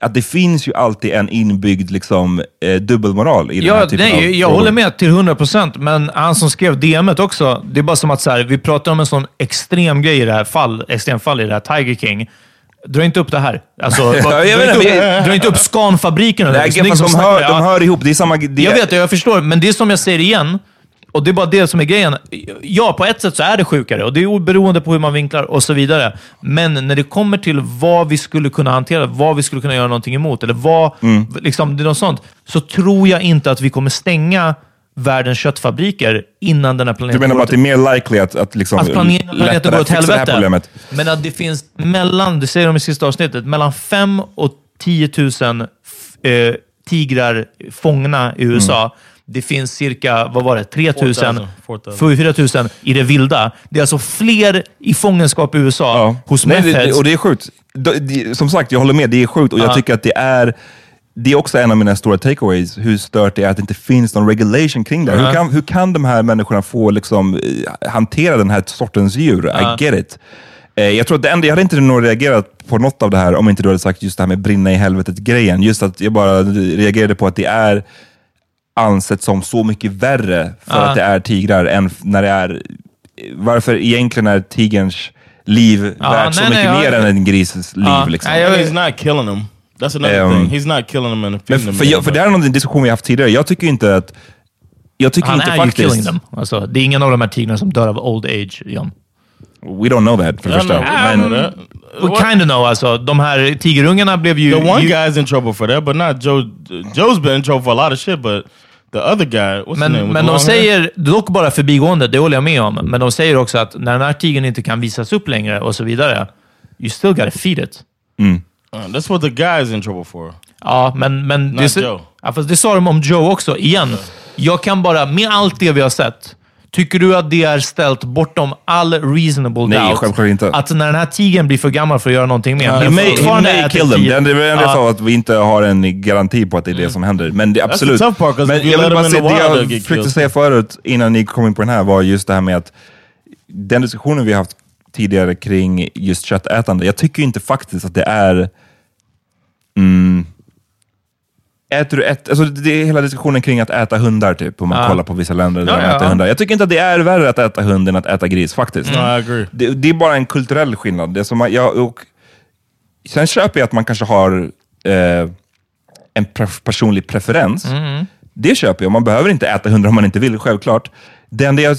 att det finns ju alltid en inbyggd liksom, eh, dubbelmoral i den här Ja, typen av nej, jag frågor. håller med till 100 procent, men han som skrev DMet också, det är bara som att så här, vi pratar om en sån extrem grej i det här fall, extrem fall i det här Tiger King. Dra inte upp det här. Alltså, Ja, dra, inte upp, dra inte upp Scanfabriken. Nej, ingen fast de, hör, de hör ihop, det är samma... Det, Jag vet, jag förstår, men det är som jag säger igen. Och det är bara det som är grejen. Ja, på ett sätt så är det sjukare och det är beroende på hur man vinklar och så vidare. Men när det kommer till vad vi skulle kunna hantera, vad vi skulle kunna göra någonting emot, eller vad, Mm. liksom, det är något sånt, så tror jag inte att vi kommer stänga världens köttfabriker innan den här Du planeten menar går bara att det är mer likely att, att liksom att planeten, planeten går åt fixa det här helvete. problemet? Men att det finns mellan, det säger de i sista avsnittet, mellan 5 och 10 000 f- eh, tigrar fångna i USA. Mm. Det finns cirka, vad var det, 3 000, 4,000. 4 000 i det vilda. Det är alltså fler i fångenskap i USA hos Nej, det, och det är sjukt. Som sagt, jag håller med. Det är sjukt och Ja. jag tycker att det är det är också en av mina stora takeaways, hur stört det är att det inte finns någon regulation kring det. Ja. Hur, kan, hur kan de här människorna få liksom, eh, hantera den här sortens djur? Ja. I get it. Eh, Jag tror att det enda, jag hade inte nog reagerat på något av det här om inte du hade sagt just det här med brinna i helvetet-grejen. Just att jag bara reagerade på att det är ansett som så mycket värre för Ja. att det är tigrar än när det är... Varför egentligen är tigerns liv värt så nej, mycket nej, mer än en grises liv? Liksom. He's not killing them. That's another Um, thing. He's not killing them and Men feeding för, jag, för det här är en diskussion vi haft tidigare. Jag tycker inte att... Jag tycker Han inte är faktiskt... ju killing them. Alltså, det är ingen av de här tigrarna som dör av old age, John. We don't know that, för det första. Men-. We kind of know alltså. De här tigerungarna blev ju... The one ju- guy's in trouble for that, but not Joe. Joe's been in trouble for a lot of shit, but the other guy, what's his name? Men, men de hair? säger, dock bara förbigående, det håller jag med om, men de säger också att när den här tigern inte kan visas upp längre och så vidare, you still gotta feed it. Mm. Uh, that's what the guy's in trouble for. Ja, men, men Not det, Joe. Ja, fast det sa de om Joe också. Igen, jag kan bara, med allt det vi har sett, tycker du att det är ställt bortom all reasonable Nej, doubt? självklart inte. Att när den här tigern blir för gammal för att göra någonting mer, men may, he may kill them. tigern- Det är det enda jag Ja. sa, att vi inte har en garanti på att det är det som händer. Men det, That's the absolut. tough part, Men jag vill bara säga, det jag försökte säga förut, innan ni kom in på den här, var just det här med att den diskussionen vi har haft tidigare kring just köttätande, jag tycker inte faktiskt att det är... Mm, Äter du ett, alltså det är hela diskussionen kring att äta hundar, typ, om man Ja. kollar på vissa länder där Ja, de ja. äter hundar. Jag tycker inte att det är värre att äta hund än att äta gris, faktiskt. Agree. Det, det är bara en kulturell skillnad. Det är som, jag, och, sen köper jag att man kanske har eh, en pref- personlig preferens. Mm. Det köper jag. Man behöver inte äta hundar om man inte vill, självklart. Det enda jag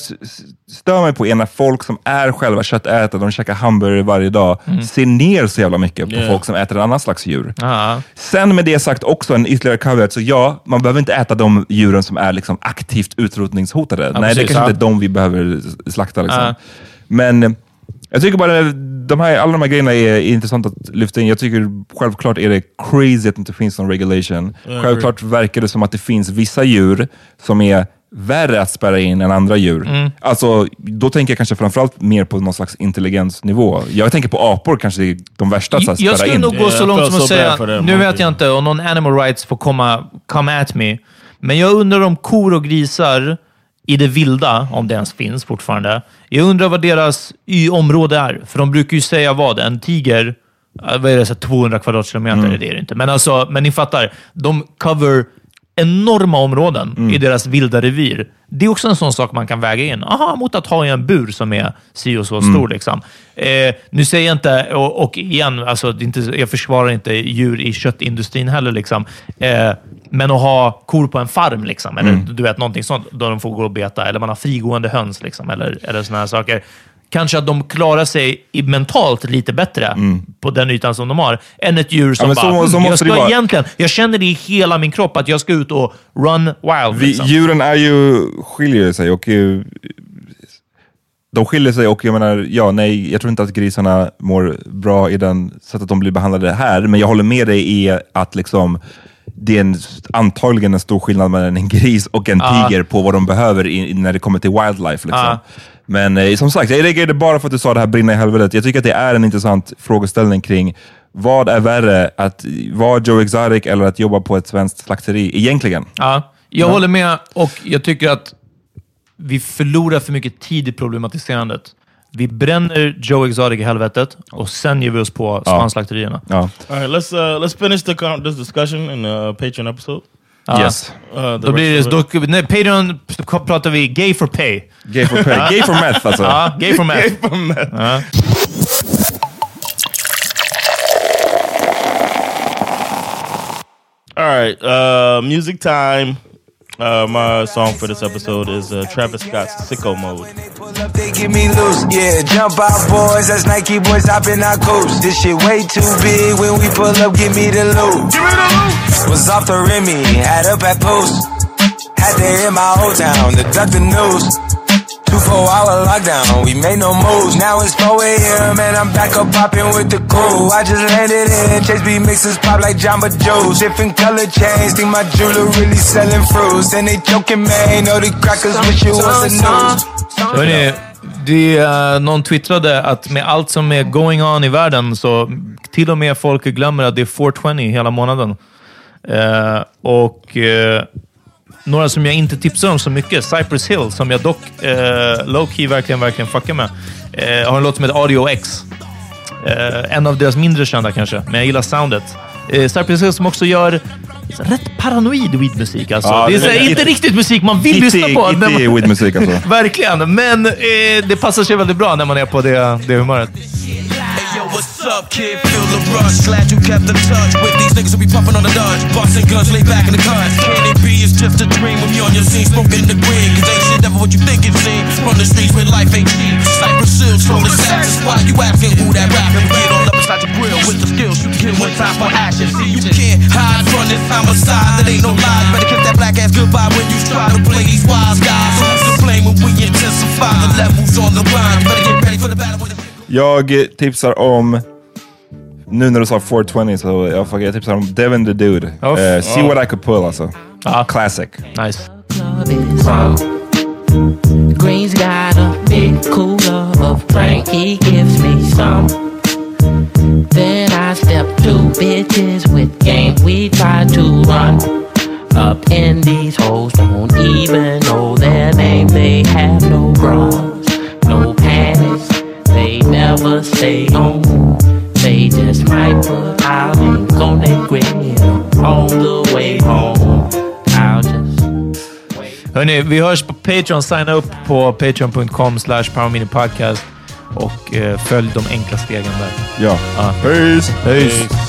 stör mig på är när folk som är själva köttätare, de käkar hamburgare varje dag, Mm. ser ner så jävla mycket på Yeah. folk som äter en annan slags djur. Ja. Sen med det sagt också en ytterligare caveat, så ja, man behöver inte äta de djuren som är liksom aktivt utrotningshotade. Ja, Nej, det är precis, kanske ja. inte de vi behöver slakta. Liksom. Ja. Men eh, jag tycker bara de här, alla de här grejerna är intressant att lyfta in. Jag tycker självklart är det crazy att det inte finns någon regulation. Självklart verkar det som att det finns vissa djur som är värre att spärra in än andra djur. Mm. Alltså, då tänker jag kanske framförallt mer på någon slags intelligensnivå. Jag tänker på apor kanske är de värsta att så här, Jag spärra skulle in. nog gå så långt som att säga, nu vet jag inte, och någon animal rights får komma come at me, men jag undrar om kor och grisar i det vilda, om det ens finns fortfarande, jag undrar vad deras y-område är. För de brukar ju säga vad? En tiger, vad är det, så här 200 kvadratkilometer? Mm. Det är det inte. Men, alltså, men ni fattar, de cover enorma områden Mm. i deras vilda revir. Det är också en sån sak man kan väga in. Aha, mot att ha en bur som är si och så Mm. stor. Liksom. Eh, nu säger jag inte, och, och igen, alltså, inte, jag försvarar inte djur i köttindustrin heller, liksom. eh, men att ha kor på en farm, liksom, eller Mm. du vet, någonting sånt, då de får gå och beta, eller man har frigående höns, liksom, eller, eller såna här saker. Kanske att de klarar sig mentalt lite bättre på den ytan som de har, än ett djur som Mm. Ja, bara, så- så "Mm, jag ska vara." egentligen, jag känner det i hela min kropp att jag ska ut och run wild. Vi, Liksom. djuren är ju, skiljer sig och eh, de skiljer sig och jag menar, ja, nej, jag tror inte att grisarna mår bra i den sättet de blir behandlade här, men jag håller med dig i att liksom det är en, antagligen en stor skillnad mellan en gris och en Ja. tiger på vad de behöver i, när det kommer till wildlife. Liksom. Ja. Men eh, som sagt, jag reagerade bara för att du sa det här brinna i helvetet. Jag tycker att det är en intressant frågeställning kring vad är värre, att vara Joe Exotic eller att jobba på ett svenskt slakteri egentligen? Ja, jag håller med och jag tycker att vi förlorar för mycket tid i problematiserandet. Vi bränner Joe Exotic i helvetet och sen ger vi oss på svanslakterierna. Ja. All right, let's uh, let's finish the this discussion in the Patreon episode. Ja. Yes. Uh, Då blir det, då, nej, Patreon pratar vi gay for pay. Gay for pay. Gay for meth alltså. Ja, gay for meth. Gay for meth. Ja. All right, uh, music time. Uh, my song for this episode is uh, Travis Scott's "Sicko Mode." They get me loose, yeah. Jump out, boys. That's Nike boys hopping our coast. This shit way too big. When we pull up, give me the loot. Give me the loot. Was off the Remy, had up at post. Had to hit my old town to duck the news. Two four hour lockdown, we made no moves. Now it's 4 a.m. and I'm back up popping with the crew. I just landed in Chase B mixes pop like Jamba Joe's. Different color chains, think my jeweler really selling fruits. And they joking, man. Know the crackers wish it was a news. Det, eh, någon twittrade att med allt som är going on i världen så till och med folk glömmer att det är 420 hela månaden. Eh, och eh, några som jag inte tipsar om så mycket, Cypress Hill, som jag dock eh, low-key verkligen, verkligen fuckar med, eh, har en låt som heter Audio X. Eh, en av deras mindre kända kanske, men jag gillar soundet. Eh, Cypress Hill som också gör rätt paranoid weedmusik. Alltså. Ja, det är det är- inte riktigt musik man vill lyssna på. när man- weedmusik alltså. Verkligen, men eh, det passar sig väldigt bra när man är på det, det humöret. What's up, kid? Feel the rush. Glad you kept in touch with these niggas who be puffing on the dodge. Busting guns, lay back in the guns. Can it be? It's just a dream when you're on your scene, smoking the green. Cause ain't shit never what you think it seems. From the streets where life ain't cheap. Cypress Hill, told the sacks. Why you asking who that rapping? Get all up inside your grill with the skills. You kill one time for action. See, you can't hide from this homicide. That ain't no lie. Better kiss that black ass goodbye when you try to play these wise guys. Who's to blame when we intensify the levels on the line? Better get ready for the battle. When the- Jag tipsar om, nu när du sa 420 så jag, fuck, jag tipsar om Devin the Dude. Oh, Eh, see oh. what I could pull alltså. Classic. Nice. Green's got a big cooler of drink. He gives me some. Then I step two bitches with game. We try to run up in these hoes. Don't even know their name. They have no bras, no panties. Never stay home. They just might put link on their grill on the way home. I'll just Hörni, vi hörs på Patreon. Signa upp på patreon.com slash powerminipodcast och eh, följ de enkla stegen där. Ja. Ja. Peace! Peace!